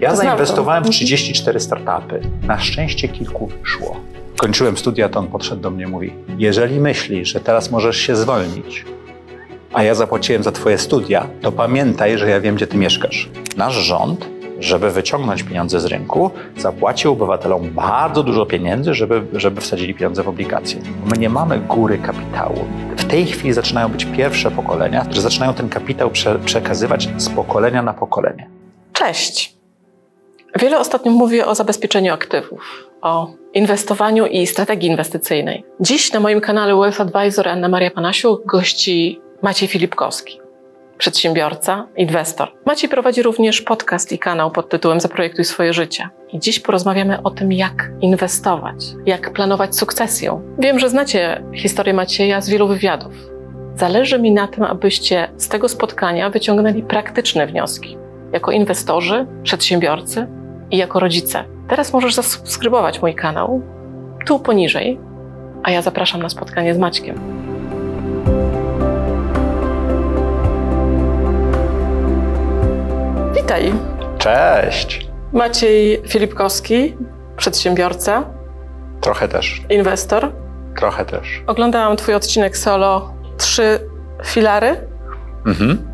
Ja to. zainwestowałem w Mhm. 34 startupy. Na szczęście kilku szło. Kończyłem studia, to on podszedł do mnie i mówi: Jeżeli myślisz, że teraz możesz się zwolnić, a ja zapłaciłem za twoje studia, to pamiętaj, że ja wiem, gdzie ty mieszkasz. Nasz rząd, żeby wyciągnąć pieniądze z rynku, zapłacił obywatelom bardzo dużo pieniędzy, żeby, żeby wsadzili pieniądze w obligacje. My nie mamy góry kapitału. W tej chwili zaczynają być pierwsze pokolenia, które zaczynają ten kapitał prze, przekazywać z pokolenia na pokolenie. Cześć. Wiele ostatnio mówię o zabezpieczeniu aktywów, o inwestowaniu i strategii inwestycyjnej. Dziś na moim kanale Wealth Advisor Anna Maria Panasiuk gości Maciej Filipkowski, przedsiębiorca, inwestor. Maciej prowadzi również podcast i kanał pod tytułem Zaprojektuj swoje życie. I dziś porozmawiamy o tym, jak inwestować, jak planować sukcesję. Wiem, że znacie historię Macieja z wielu wywiadów. Zależy mi na tym, abyście z tego spotkania wyciągnęli praktyczne wnioski jako inwestorzy, przedsiębiorcy i jako rodzice. Teraz możesz zasubskrybować mój kanał tu poniżej, a ja zapraszam na spotkanie z Maćkiem. Witaj, Cześć! Maciej Filipkowski, przedsiębiorca, Trochę też, inwestor. trochę też. Oglądałam Twój odcinek solo Trzy filary. Mhm.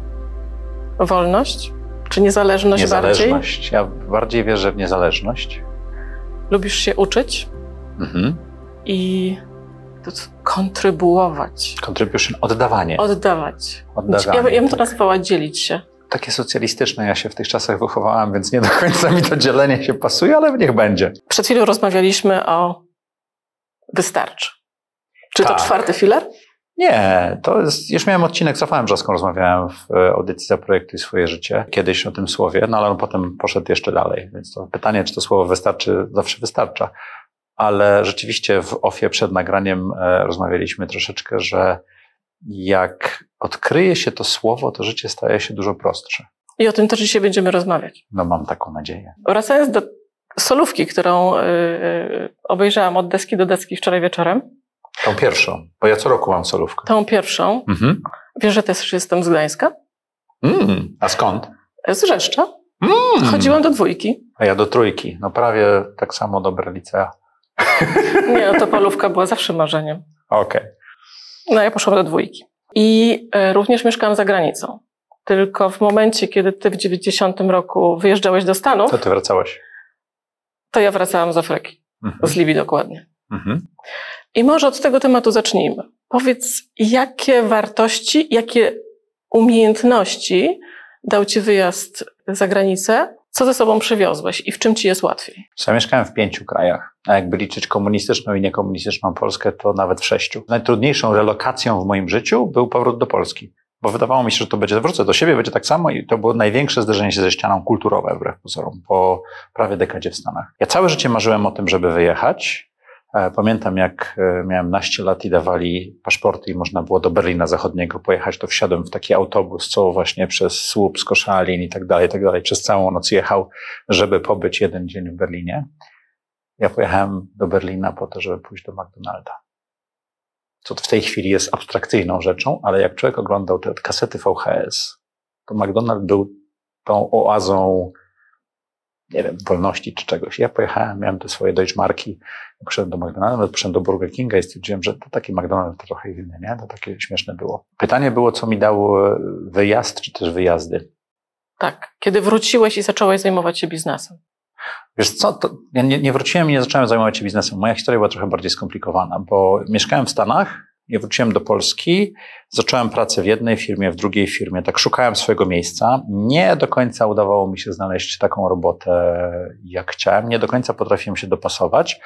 Wolność czy niezależność, bardziej? Niezależność. Ja bardziej wierzę w niezależność. Lubisz się uczyć Mhm. i to kontrybuować. Contribution, oddawanie. Oddawać. Oddawanie, Ja, ja bym to tak. nazwała dzielić się. Takie socjalistyczne ja się w tych czasach wychowałam, więc nie do końca mi to dzielenie się pasuje, ale niech będzie. Przed chwilą rozmawialiśmy o wystarczy. Czy to Tak. czwarty filar? Nie, to jest, już miałem odcinek z Rafałem rozmawiałem w e, audycji Zaprojektuj swoje życie, kiedyś o tym słowie, no ale on potem poszedł jeszcze dalej, więc to pytanie, czy to słowo wystarczy, zawsze wystarcza. Ale rzeczywiście w OFie przed nagraniem e, rozmawialiśmy troszeczkę, że jak odkryje się to słowo, to życie staje się dużo prostsze. I o tym też dzisiaj będziemy rozmawiać. No mam taką nadzieję. Wracając do solówki, którą y, y, obejrzałam od deski do deski wczoraj wieczorem, Tą pierwszą, bo ja co roku mam solówkę. tą pierwszą, Mhm. wiesz, że też jestem z Gdańska, Mm, a skąd? z Rzeszcza. Mm. Chodziłam do dwójki. A ja do trójki, no prawie tak samo dobre licea. Nie, no to polówka była zawsze marzeniem. Okej. No ja poszłam do dwójki. I e, również mieszkałam za granicą. Tylko w momencie, kiedy ty w 90 roku wyjeżdżałeś do Stanów, To ty wracałeś. to ja wracałam z Afryki. Mhm. Z Libii dokładnie. Mhm. I może od tego tematu zacznijmy. Powiedz, jakie wartości, jakie umiejętności dał ci wyjazd za granicę? Co ze sobą przywiozłeś i w czym ci jest łatwiej? Ja mieszkałem w pięciu krajach, a jakby liczyć komunistyczną i niekomunistyczną Polskę, to nawet w sześciu. Najtrudniejszą relokacją w moim życiu był powrót do Polski. Bo wydawało mi się, że to będzie, wrócę do siebie, będzie tak samo i to było największe zderzenie się ze ścianą kulturowe, wbrew pozorom, po prawie dekadzie w Stanach. Ja całe życie marzyłem o tym, żeby wyjechać. E, Pamiętam, jak e, miałem naście lat i dawali paszporty i można było do Berlina Zachodniego pojechać, to wsiadłem w taki autobus, co właśnie przez słup z Koszalin i tak dalej, i tak dalej, przez całą noc jechał, żeby pobyć jeden dzień w Berlinie. Ja pojechałem do Berlina po to, żeby pójść do McDonalda. Co w tej chwili jest abstrakcyjną rzeczą, ale jak człowiek oglądał te kasety VHS, to McDonald był tą oazą, nie wiem, wolności czy czegoś. Ja pojechałem, miałem te swoje Deutschmarki, poszedłem do McDonalda, poszedłem do Burger Kinga i stwierdziłem, że to taki McDonald's to trochę inny, nie? To takie śmieszne było. Pytanie było, co mi dał e, wyjazd, czy też wyjazdy. Tak, kiedy wróciłeś i zacząłeś zajmować się biznesem. Wiesz co, to ja nie, nie wróciłem i nie zacząłem zajmować się biznesem. Moja historia była trochę bardziej skomplikowana, bo mieszkałem w Stanach, nie wróciłem do Polski, zacząłem pracę w jednej firmie, w drugiej firmie, tak szukałem swojego miejsca. Nie do końca udawało mi się znaleźć taką robotę, jak chciałem. Nie do końca potrafiłem się dopasować.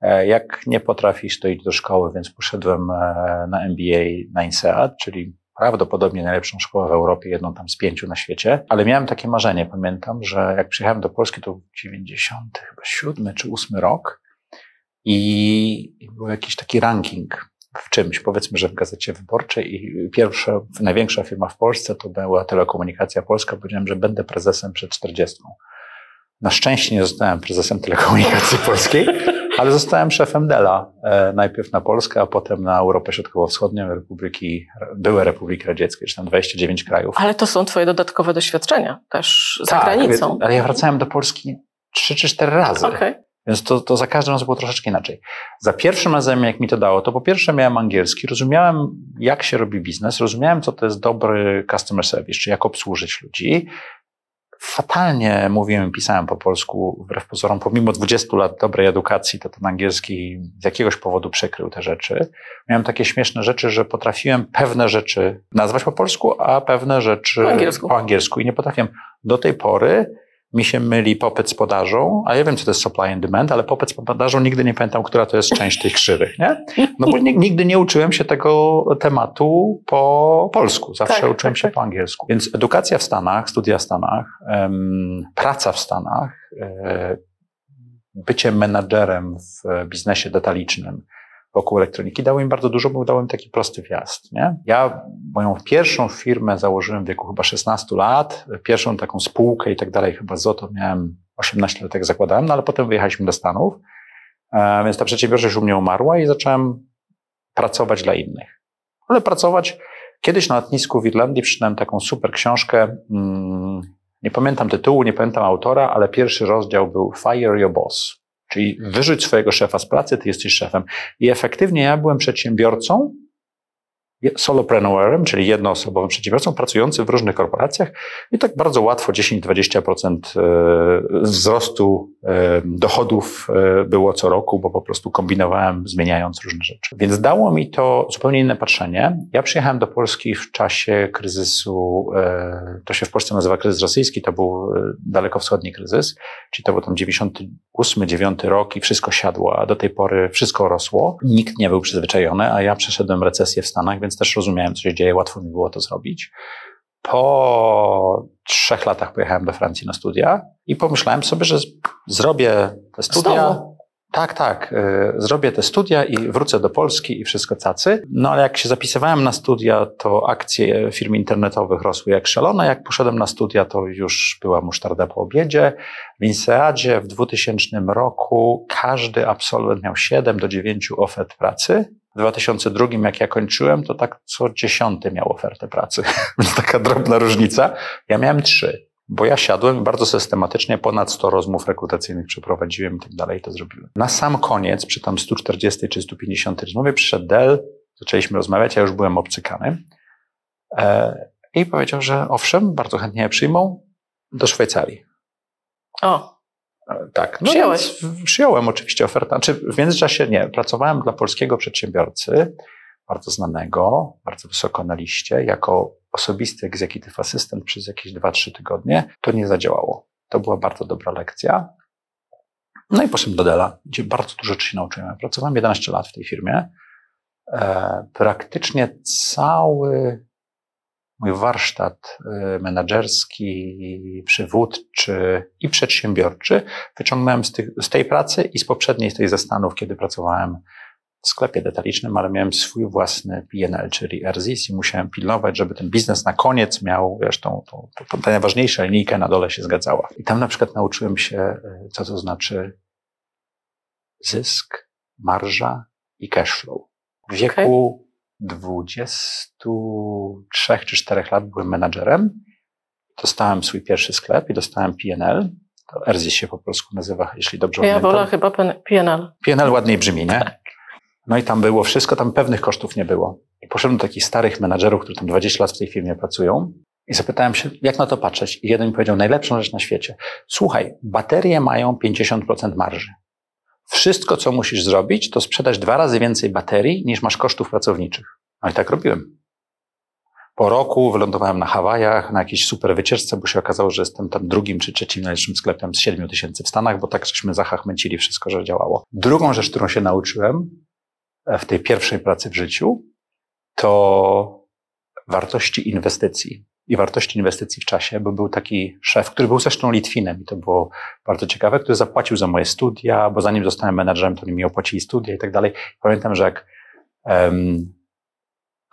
E, Jak nie potrafisz, to idź do szkoły, więc poszedłem e, na MBA na INSEAD, czyli prawdopodobnie najlepszą szkołę w Europie, jedną tam z pięciu na świecie, ale miałem takie marzenie, pamiętam, że jak przyjechałem do Polski, to był 97 czy 8 rok i był jakiś taki ranking w czymś, powiedzmy, że w Gazecie Wyborczej i pierwsza, największa firma w Polsce to była Telekomunikacja Polska, powiedziałem, że będę prezesem przed 40. Na szczęście nie zostałem prezesem Telekomunikacji Polskiej, Ale zostałem szefem Dela. E, najpierw na Polskę, a potem na Europę Środkowo-Wschodnią, Republiki, były Republiki Radzieckie, czy tam 29 krajów. Ale to są twoje dodatkowe doświadczenia też za Tak, granicą. Ale ja wracałem do Polski trzy czy cztery razy. Okej. Więc to, to za każdym razem było troszeczkę inaczej. Za pierwszym razem, jak mi to dało, to po pierwsze miałem angielski, rozumiałem, jak się robi biznes, rozumiałem, co to jest dobry customer service, czy jak obsłużyć ludzi. Fatalnie mówiłem i pisałem po polsku, wbrew pozorom, pomimo 20 lat dobrej edukacji, to ten angielski z jakiegoś powodu przekrył te rzeczy. Miałem takie śmieszne rzeczy, że potrafiłem pewne rzeczy nazwać po polsku, a pewne rzeczy Po angielsku. po angielsku i nie potrafiłem. Do tej pory mi się myli popyt z podażą, a ja wiem, co to jest supply and demand, ale popyt z podażą nigdy nie pamiętam, która to jest część tych krzywych, nie? No bo ni- nigdy nie uczyłem się tego tematu po polsku, zawsze Tak, uczyłem tak, się tak. po angielsku. Więc edukacja w Stanach, studia w Stanach, em, praca w Stanach, e, bycie menadżerem w biznesie detalicznym wokół elektroniki dało mi bardzo dużo, bo dało mi taki prosty wjazd. Nie? Ja moją pierwszą firmę założyłem w wieku chyba 16 lat, pierwszą taką spółkę i tak dalej, chyba ZOTO miałem 18 lat, jak zakładałem, no ale potem wyjechaliśmy do Stanów, e, więc ta przedsiębiorczość u mnie umarła i zacząłem pracować dla innych. Ale pracować, kiedyś na lotnisku w Irlandii przeczytałem taką super książkę, mm, nie pamiętam tytułu, nie pamiętam autora, ale pierwszy rozdział był Fire Your Boss. Czyli wyrzuć swojego szefa z pracy, ty jesteś szefem. I efektywnie ja byłem przedsiębiorcą, solopreneurem, czyli jednoosobowym przedsiębiorcą pracującym w różnych korporacjach i tak bardzo łatwo 10-20% e, wzrostu e, dochodów e, było co roku, bo po prostu kombinowałem, zmieniając różne rzeczy. Więc dało mi to zupełnie inne patrzenie. Ja przyjechałem do Polski w czasie kryzysu, to się w Polsce nazywa kryzys rosyjski, to był dalekowschodni kryzys, czyli to był tam 98-9 rok i wszystko siadło, a do tej pory wszystko rosło. Nikt nie był przyzwyczajony, a ja przeszedłem recesję w Stanach, więc też rozumiałem, co się dzieje, łatwo mi było to zrobić. Po trzech latach pojechałem do Francji na studia i pomyślałem sobie, że zrobię te studia. Tak, tak. y, Zrobię te studia i wrócę do Polski i wszystko cacy. No ale jak się zapisywałem na studia, to akcje firm internetowych rosły jak szalone. Jak poszedłem na studia, to już była musztarda po obiedzie. W Inseadzie w 2000 roku każdy absolwent miał 7 do 9 ofert pracy. W 2002, jak ja kończyłem, to tak co dziesiąty miał ofertę pracy. Taka drobna różnica. Ja miałem trzy, bo ja siadłem bardzo systematycznie ponad 100 rozmów rekrutacyjnych przeprowadziłem i tak dalej, to zrobiłem. Na sam koniec, przy tam 140 czy 150 rozmowie, przyszedł Dell, zaczęliśmy rozmawiać, ja już byłem obcykany e, i powiedział, że owszem, bardzo chętnie je przyjmą do Szwajcarii. O, Tak. Przyjąłeś? więc Przyjąłem oczywiście ofertę. Czy w międzyczasie nie. Pracowałem dla polskiego przedsiębiorcy, bardzo znanego, bardzo wysoko na liście, jako osobisty executive assistant przez jakieś 2-3 tygodnie. To nie zadziałało. To była bardzo dobra lekcja. No i poszedłem do Dela, gdzie bardzo dużo rzeczy się nauczyłem. Pracowałem 11 lat w tej firmie. E, praktycznie cały mój warsztat y, menedżerski, przywódczy i przedsiębiorczy wyciągnąłem z, tych, z tej pracy i z poprzedniej, z tej ze Stanów, kiedy pracowałem w sklepie detalicznym, ale miałem swój własny PNL, czyli RZIS i musiałem pilnować, żeby ten biznes na koniec miał, wiesz, tą, tą, tą, ta najważniejsza linijka na dole się zgadzała. I tam na przykład nauczyłem się, y, co to znaczy zysk, marża i cash flow. W wieku 23 czy 4 lat byłem menadżerem. Dostałem swój pierwszy sklep i dostałem PNL. To RZIS się po polsku nazywa, jeśli dobrze ja pamiętam. wolę chyba PNL. PNL ładniej brzmi, nie? No i tam było wszystko, tam pewnych kosztów nie było. I poszedłem do takich starych menadżerów, którzy tam 20 lat w tej firmie pracują i zapytałem się, jak na to patrzeć. I jeden mi powiedział, najlepszą rzecz na świecie. Słuchaj, baterie mają 50% marży. Wszystko, co musisz zrobić, to sprzedać dwa razy więcej baterii, niż masz kosztów pracowniczych. No i tak robiłem. Po roku wylądowałem na Hawajach, na jakiejś super wycieczce, bo się okazało, że jestem tam drugim czy trzecim najlepszym sklepem z 7 tysięcy w Stanach, bo tak żeśmy zachachmęcili wszystko, że działało. Drugą rzecz, którą się nauczyłem e, w tej pierwszej pracy w życiu, to wartości inwestycji i wartości inwestycji w czasie, bo był taki szef, który był zresztą Litwinem i to było bardzo ciekawe, który zapłacił za moje studia, bo zanim zostałem menadżerem, to oni mi opłacili studia i tak dalej. Pamiętam, że jak um,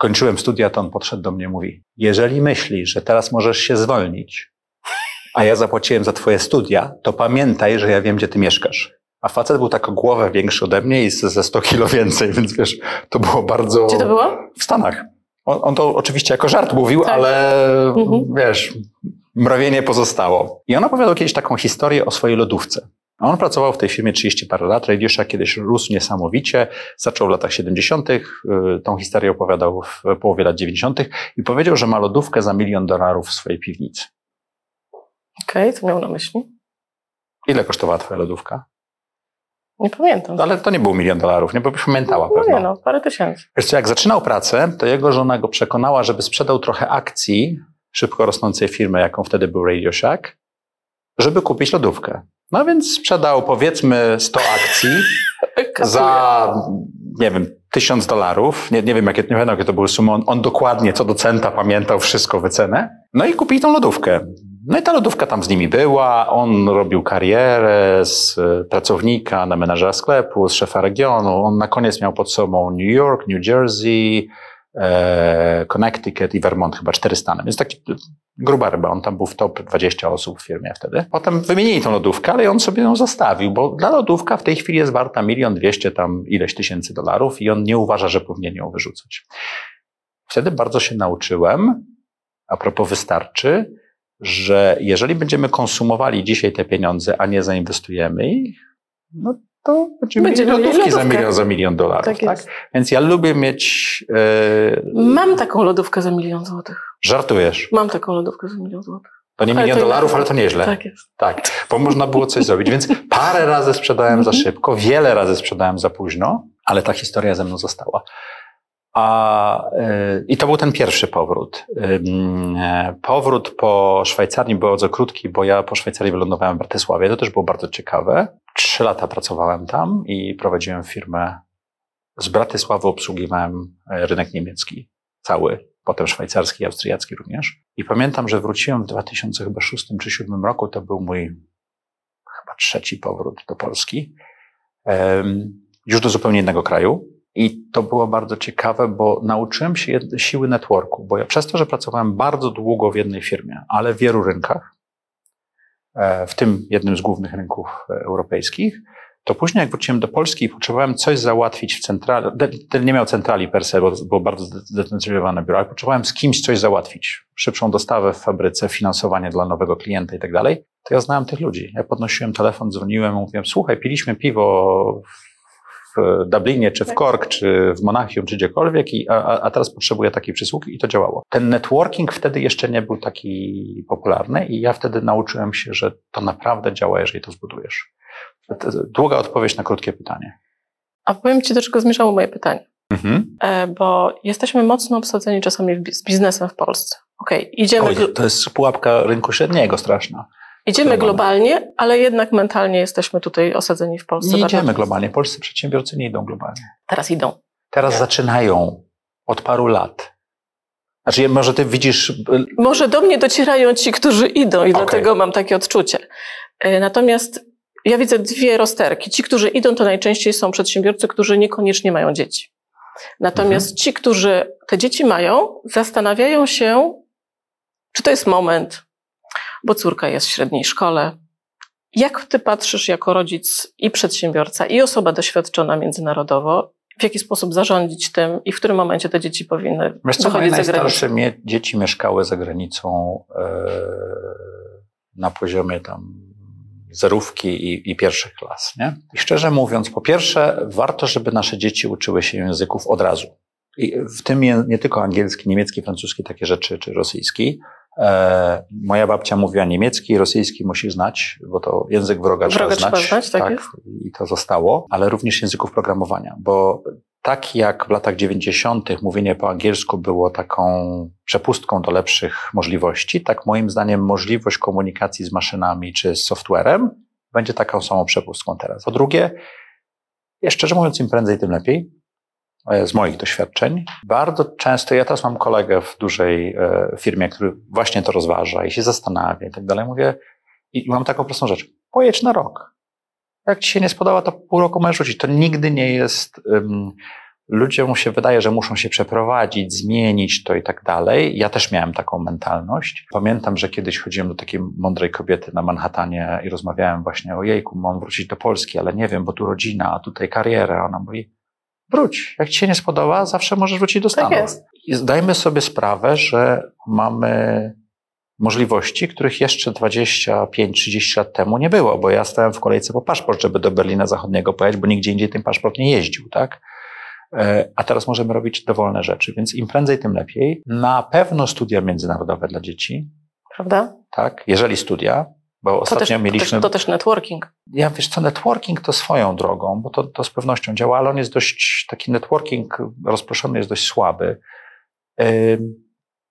kończyłem studia, to on podszedł do mnie i mówi, jeżeli myślisz, że teraz możesz się zwolnić, a ja zapłaciłem za twoje studia, to pamiętaj, że ja wiem, gdzie ty mieszkasz. A facet był tak o głowę większy ode mnie i ze 100 kilo więcej, więc wiesz, to było bardzo... Gdzie to było? W Stanach. On, on to oczywiście jako żart mówił, Tak. ale Mhm. wiesz, mrowienie pozostało. I on opowiadał kiedyś taką historię o swojej lodówce. A On pracował w tej firmie 30 parę lat. Shack kiedyś rósł niesamowicie. Zaczął w latach 70. y, Tą historię opowiadał w połowie lat 90. i powiedział, że ma lodówkę za milion dolarów w swojej piwnicy. Okej, co miał na myśli? Ile kosztowała twoja lodówka? Nie pamiętam. No, ale to nie był milion dolarów, nie? Bo pamiętała no pewno. nie no, parę tysięcy. Wiesz co, jak zaczynał pracę, to jego żona go przekonała, żeby sprzedał trochę akcji szybko rosnącej firmy, jaką wtedy był Radio Shack, żeby kupić lodówkę. No więc sprzedał powiedzmy 100 akcji za, nie wiem, 1000 dolarów. Nie, nie wiem, jakie, nie wiem, jakie to były sumy. On, on dokładnie co do centa pamiętał wszystko wycenę. No i kupili tą lodówkę. No i ta lodówka tam z nimi była. On robił karierę z e, pracownika na menadżera sklepu, z szefa regionu. On na koniec miał pod sobą New York, New Jersey, Connecticut i Vermont, chyba cztery stany. Więc taki gruba ryba. On tam był w top 20 osób w firmie wtedy. Potem wymienili tą lodówkę, ale on sobie ją zostawił, bo dla lodówka w tej chwili jest warta milion dwieście tam ileś tysięcy dolarów i on nie uważa, że powinien ją wyrzucać. Wtedy bardzo się nauczyłem, a propos wystarczy, że jeżeli będziemy konsumowali dzisiaj te pieniądze, a nie zainwestujemy ich, no to będziemy Będziemy mieli lodówki za milion, za milion dolarów. Tak Tak. Więc ja lubię mieć... E, Mam taką lodówkę za milion złotych. żartujesz. Mam taką lodówkę za milion złotych. To nie Ale milion to dolarów, ale to nieźle. Tak jest. Tak, bo można było coś zrobić. Więc parę razy sprzedałem za szybko, wiele razy sprzedałem za późno, ale ta historia ze mną została. A, y, I to był ten pierwszy powrót. E, Powrót po Szwajcarii był bardzo krótki, bo ja po Szwajcarii wylądowałem w Bratysławie. To też było bardzo ciekawe. Trzy lata pracowałem tam i prowadziłem firmę. Z Bratysławy obsługiwałem e, rynek niemiecki cały, potem szwajcarski i austriacki również. I pamiętam, że wróciłem w 2006 czy 2007 roku. To był mój chyba trzeci powrót do Polski. Już do zupełnie innego kraju. I to było bardzo ciekawe, bo nauczyłem się siły networku, bo ja przez to, że pracowałem bardzo długo w jednej firmie, ale w wielu rynkach, w tym jednym z głównych rynków e, europejskich, to później jak wróciłem do Polski i potrzebowałem coś załatwić w centrali, ten nie miał centrali per se, bo było bardzo zdecentralizowane biuro, ale potrzebowałem z kimś coś załatwić. Szybszą dostawę w fabryce, finansowanie dla nowego klienta i tak dalej. To ja znałem tych ludzi. Ja podnosiłem telefon, dzwoniłem, mówiłem, słuchaj, piliśmy piwo Dublinie, czy w Cork, czy w Monachium, czy gdziekolwiek, i, a, a- teraz potrzebuję takiej przysługi i to działało. Ten networking wtedy jeszcze nie był taki popularny i ja wtedy nauczyłem się, że to naprawdę działa, jeżeli to zbudujesz. Długa odpowiedź na krótkie pytanie. A powiem Ci, do czego zmierzało moje pytanie. Mhm. E, Bo jesteśmy mocno obsadzeni czasami w z biznesem w Polsce. Okej, idziemy, Oj, to jest pułapka rynku średniego straszna. Idziemy globalnie. ale jednak mentalnie jesteśmy tutaj osadzeni w Polsce. Nie idziemy globalnie. Polscy przedsiębiorcy nie idą globalnie. Teraz idą. Teraz zaczynają od paru lat. Znaczy, może ty widzisz y, Może do mnie docierają ci, którzy idą i Okej. dlatego mam takie odczucie. E, Natomiast ja widzę dwie rozterki. Ci, którzy idą, to najczęściej są przedsiębiorcy, którzy niekoniecznie mają dzieci. Natomiast Mhm. ci, którzy te dzieci mają, zastanawiają się, czy to jest moment, bo córka jest w średniej szkole. Jak ty patrzysz jako rodzic i przedsiębiorca, i osoba doświadczona międzynarodowo, w jaki sposób zarządzić tym i w którym momencie te dzieci powinny Wiesz co, wychodzić za granicę? mie- dzieci mieszkały za granicą e, na poziomie tam zerówki i, i pierwszych klas. Nie? I szczerze mówiąc, po pierwsze, warto, żeby nasze dzieci uczyły się języków od razu. I w tym nie tylko angielski, niemiecki, francuski, takie rzeczy, czy rosyjski. E, moja babcia mówiła niemiecki, rosyjski musi znać, bo to język wroga, Wroga trzeba znać. trzeba znać, tak jest. I to zostało, ale również języków programowania, bo tak jak w latach 90. mówienie po angielsku było taką przepustką do lepszych możliwości, tak moim zdaniem możliwość komunikacji z maszynami czy z softwarem będzie taką samą przepustką teraz. Po drugie, szczerze mówiąc, im prędzej, tym lepiej. E, Z moich doświadczeń. Bardzo często, ja teraz mam kolegę w dużej e, firmie, który właśnie to rozważa i się zastanawia i tak dalej. Mówię, i mam taką prostą rzecz. Pojedź na rok. Jak ci się nie spodoba, to pół roku możesz rzucić. To nigdy nie jest um, ludziom się wydaje, że muszą się przeprowadzić, zmienić to i tak dalej. Ja też miałem taką mentalność. Pamiętam, że kiedyś chodziłem do takiej mądrej kobiety na Manhattanie i rozmawiałem właśnie o jejku, mam wrócić do Polski, ale nie wiem, bo tu rodzina, a tutaj kariera. Ona mówi, wróć. Jak ci się nie spodoba, zawsze możesz wrócić do Tak Stanów. jest. I zdajmy sobie sprawę, że mamy możliwości, których jeszcze 25-30 lat temu nie było, bo ja stałem w kolejce po paszport, żeby do Berlina Zachodniego pojechać, bo nigdzie indziej ten paszport nie jeździł, tak? E, A teraz możemy robić dowolne rzeczy, więc im prędzej, tym lepiej. Na pewno studia międzynarodowe dla dzieci, Prawda? tak? Jeżeli studia, bo To ostatnio też, to, mieliśmy też, to też networking. ja wiesz co, networking to swoją drogą, bo to, to z pewnością działa, ale on jest dość, taki networking rozproszony jest dość słaby.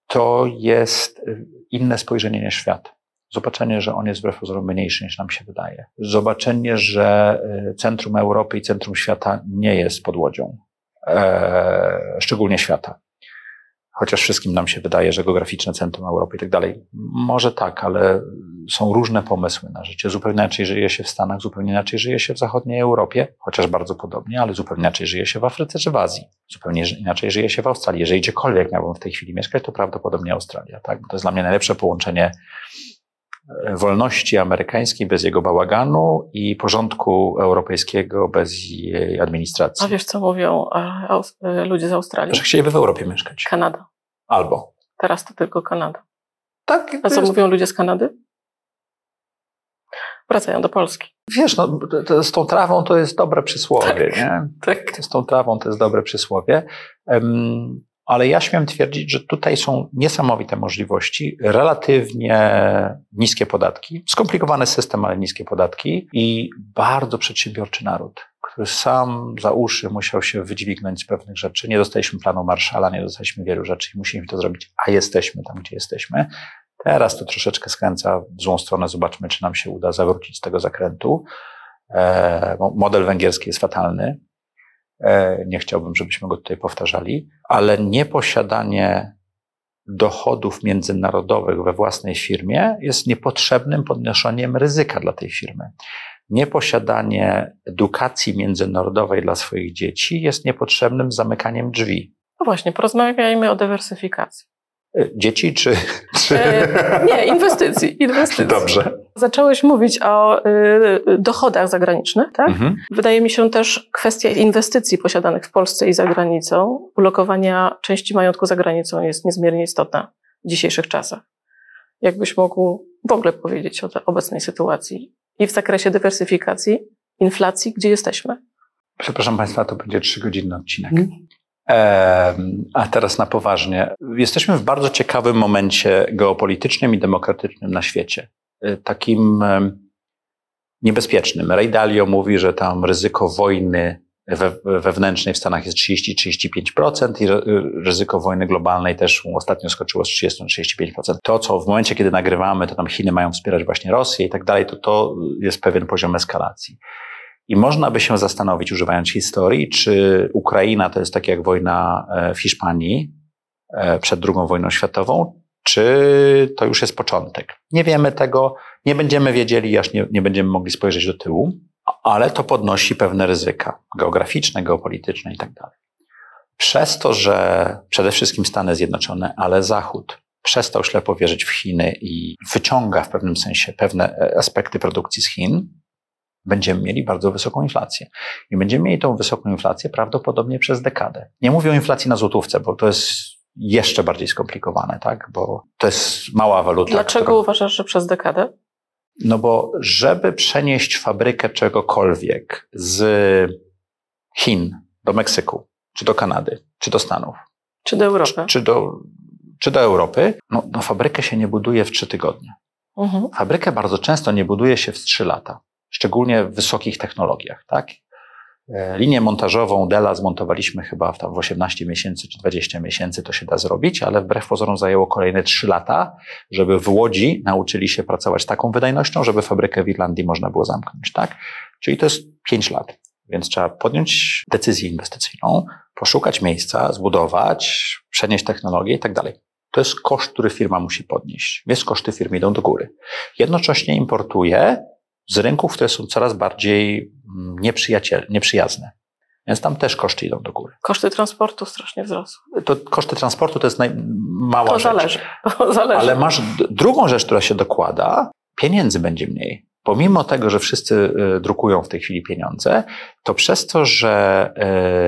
To jest y, inne spojrzenie na świat. Zobaczenie, że on jest wbrew pozorom mniejszy niż nam się wydaje. Zobaczenie, że y, centrum Europy i centrum świata nie jest pod łodzią. E, szczególnie świata. Chociaż wszystkim nam się wydaje, że geograficzne centrum Europy i tak dalej. Może tak, ale są różne pomysły na życie. Zupełnie inaczej żyje się w Stanach, zupełnie inaczej żyje się w zachodniej Europie, chociaż bardzo podobnie, ale zupełnie inaczej żyje się w Afryce czy w Azji. Zupełnie inaczej żyje się w Australii. Jeżeli gdziekolwiek miałbym w tej chwili mieszkać, to prawdopodobnie Australia. Tak? Bo to jest dla mnie najlepsze połączenie wolności amerykańskiej bez jego bałaganu i porządku europejskiego bez jej administracji. A wiesz, co mówią e, e, ludzie z Australii? Że chcieliby w Europie mieszkać. Kanada. Albo. Teraz to tylko Kanada. Tak, A co jest- mówią ludzie z Kanady? Wracają do Polski. wiesz, no, z tą trawą to jest dobre przysłowie, Tak. nie? Tak. z tą trawą to jest dobre przysłowie. Ale ja śmiem twierdzić, że tutaj są niesamowite możliwości, relatywnie niskie podatki, skomplikowany system, ale niskie podatki i bardzo przedsiębiorczy naród, który sam za uszy musiał się wydźwignąć z pewnych rzeczy. Nie dostaliśmy planu Marszala, nie dostaliśmy wielu rzeczy i musimy to zrobić, a jesteśmy tam, gdzie jesteśmy. Teraz to troszeczkę skręca w złą stronę. Zobaczmy, czy nam się uda zawrócić z tego zakrętu. E, mo- model węgierski jest fatalny. E, Nie chciałbym, żebyśmy go tutaj powtarzali, ale nieposiadanie dochodów międzynarodowych we własnej firmie jest niepotrzebnym podnoszeniem ryzyka dla tej firmy. Nieposiadanie edukacji międzynarodowej dla swoich dzieci jest niepotrzebnym zamykaniem drzwi. No właśnie, porozmawiajmy o dywersyfikacji. E, Dzieci czy. czy... E, nie, inwestycji. inwestycji. Dobrze. Zacząłeś mówić o y, dochodach zagranicznych, tak? Mhm. Wydaje mi się też kwestia inwestycji posiadanych w Polsce i za granicą, ulokowania części majątku za granicą jest niezmiernie istotna w dzisiejszych czasach. Jakbyś mógł w ogóle powiedzieć o obecnej sytuacji i w zakresie dywersyfikacji, inflacji, gdzie jesteśmy? Przepraszam Państwa, to będzie trzygodzinny odcinek. Mhm. A teraz na poważnie. Jesteśmy w bardzo ciekawym momencie geopolitycznym i demokratycznym na świecie. Y, Takim niebezpiecznym. Ray Dalio mówi, że tam ryzyko wojny we, wewnętrznej w Stanach jest 30-35% i ry- ryzyko wojny globalnej też ostatnio skoczyło z 30 na 35%. To, co w momencie, kiedy nagrywamy, to tam Chiny mają wspierać właśnie Rosję i tak dalej, to to jest pewien poziom eskalacji. I można by się zastanowić, używając historii, czy Ukraina to jest tak jak wojna e, w Hiszpanii e, przed II wojną światową, czy to już jest początek. Nie wiemy tego, nie będziemy wiedzieli, aż nie, nie będziemy mogli spojrzeć do tyłu, ale to podnosi pewne ryzyka geograficzne, geopolityczne i tak. Przez to, że przede wszystkim Stany Zjednoczone, ale Zachód przestał ślepo wierzyć w Chiny i wyciąga w pewnym sensie pewne e, aspekty produkcji z Chin, będziemy mieli bardzo wysoką inflację. I będziemy mieli tą wysoką inflację prawdopodobnie przez dekadę. Nie mówię o inflacji na złotówce, bo to jest jeszcze bardziej skomplikowane, tak? Bo to jest mała waluta. Dlaczego która- uważasz, że przez dekadę? no bo żeby przenieść fabrykę czegokolwiek z Chin do Meksyku, czy do Kanady, czy do Stanów, Czy do Europy? czy do, czy do Europy, no, no fabrykę się nie buduje w trzy tygodnie. Mhm. Fabrykę bardzo często nie buduje się w trzy lata, szczególnie w wysokich technologiach, tak? E, Linię montażową Dela zmontowaliśmy chyba w, tam w 18 miesięcy czy 20 miesięcy, to się da zrobić, ale wbrew pozorom zajęło kolejne 3 lata, żeby w Łodzi nauczyli się pracować taką wydajnością, żeby fabrykę w Irlandii można było zamknąć, tak? Czyli to jest 5 lat. Więc trzeba podjąć decyzję inwestycyjną, poszukać miejsca, zbudować, przenieść technologię i tak dalej. To jest koszt, który firma musi podnieść, więc koszty firmy idą do góry. Jednocześnie importuje z rynków, które są coraz bardziej mm, nieprzyjazne. Więc tam też koszty idą do góry. Koszty transportu strasznie wzrosły. To koszty transportu to jest naj, mała To rzecz. zależy. To zależy. Ale masz drugą rzecz, która się dokłada, pieniędzy będzie mniej. Pomimo tego, że wszyscy y, drukują w tej chwili pieniądze, to przez to, że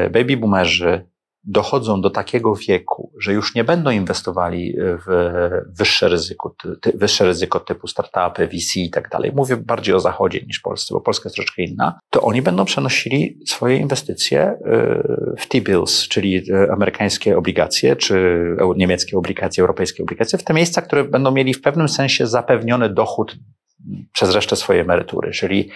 y, baby boomerzy dochodzą do takiego wieku, że już nie będą inwestowali w wyższe ryzyko, ty, wyższe ryzyko typu startupy, VC i tak dalej. Mówię bardziej o Zachodzie niż Polsce, bo Polska jest troszeczkę inna. To oni będą przenosili swoje inwestycje y, w T-bills, czyli y, amerykańskie obligacje, czy eu- niemieckie obligacje, europejskie obligacje, w te miejsca, które będą mieli w pewnym sensie zapewniony dochód przez resztę swojej emerytury, czyli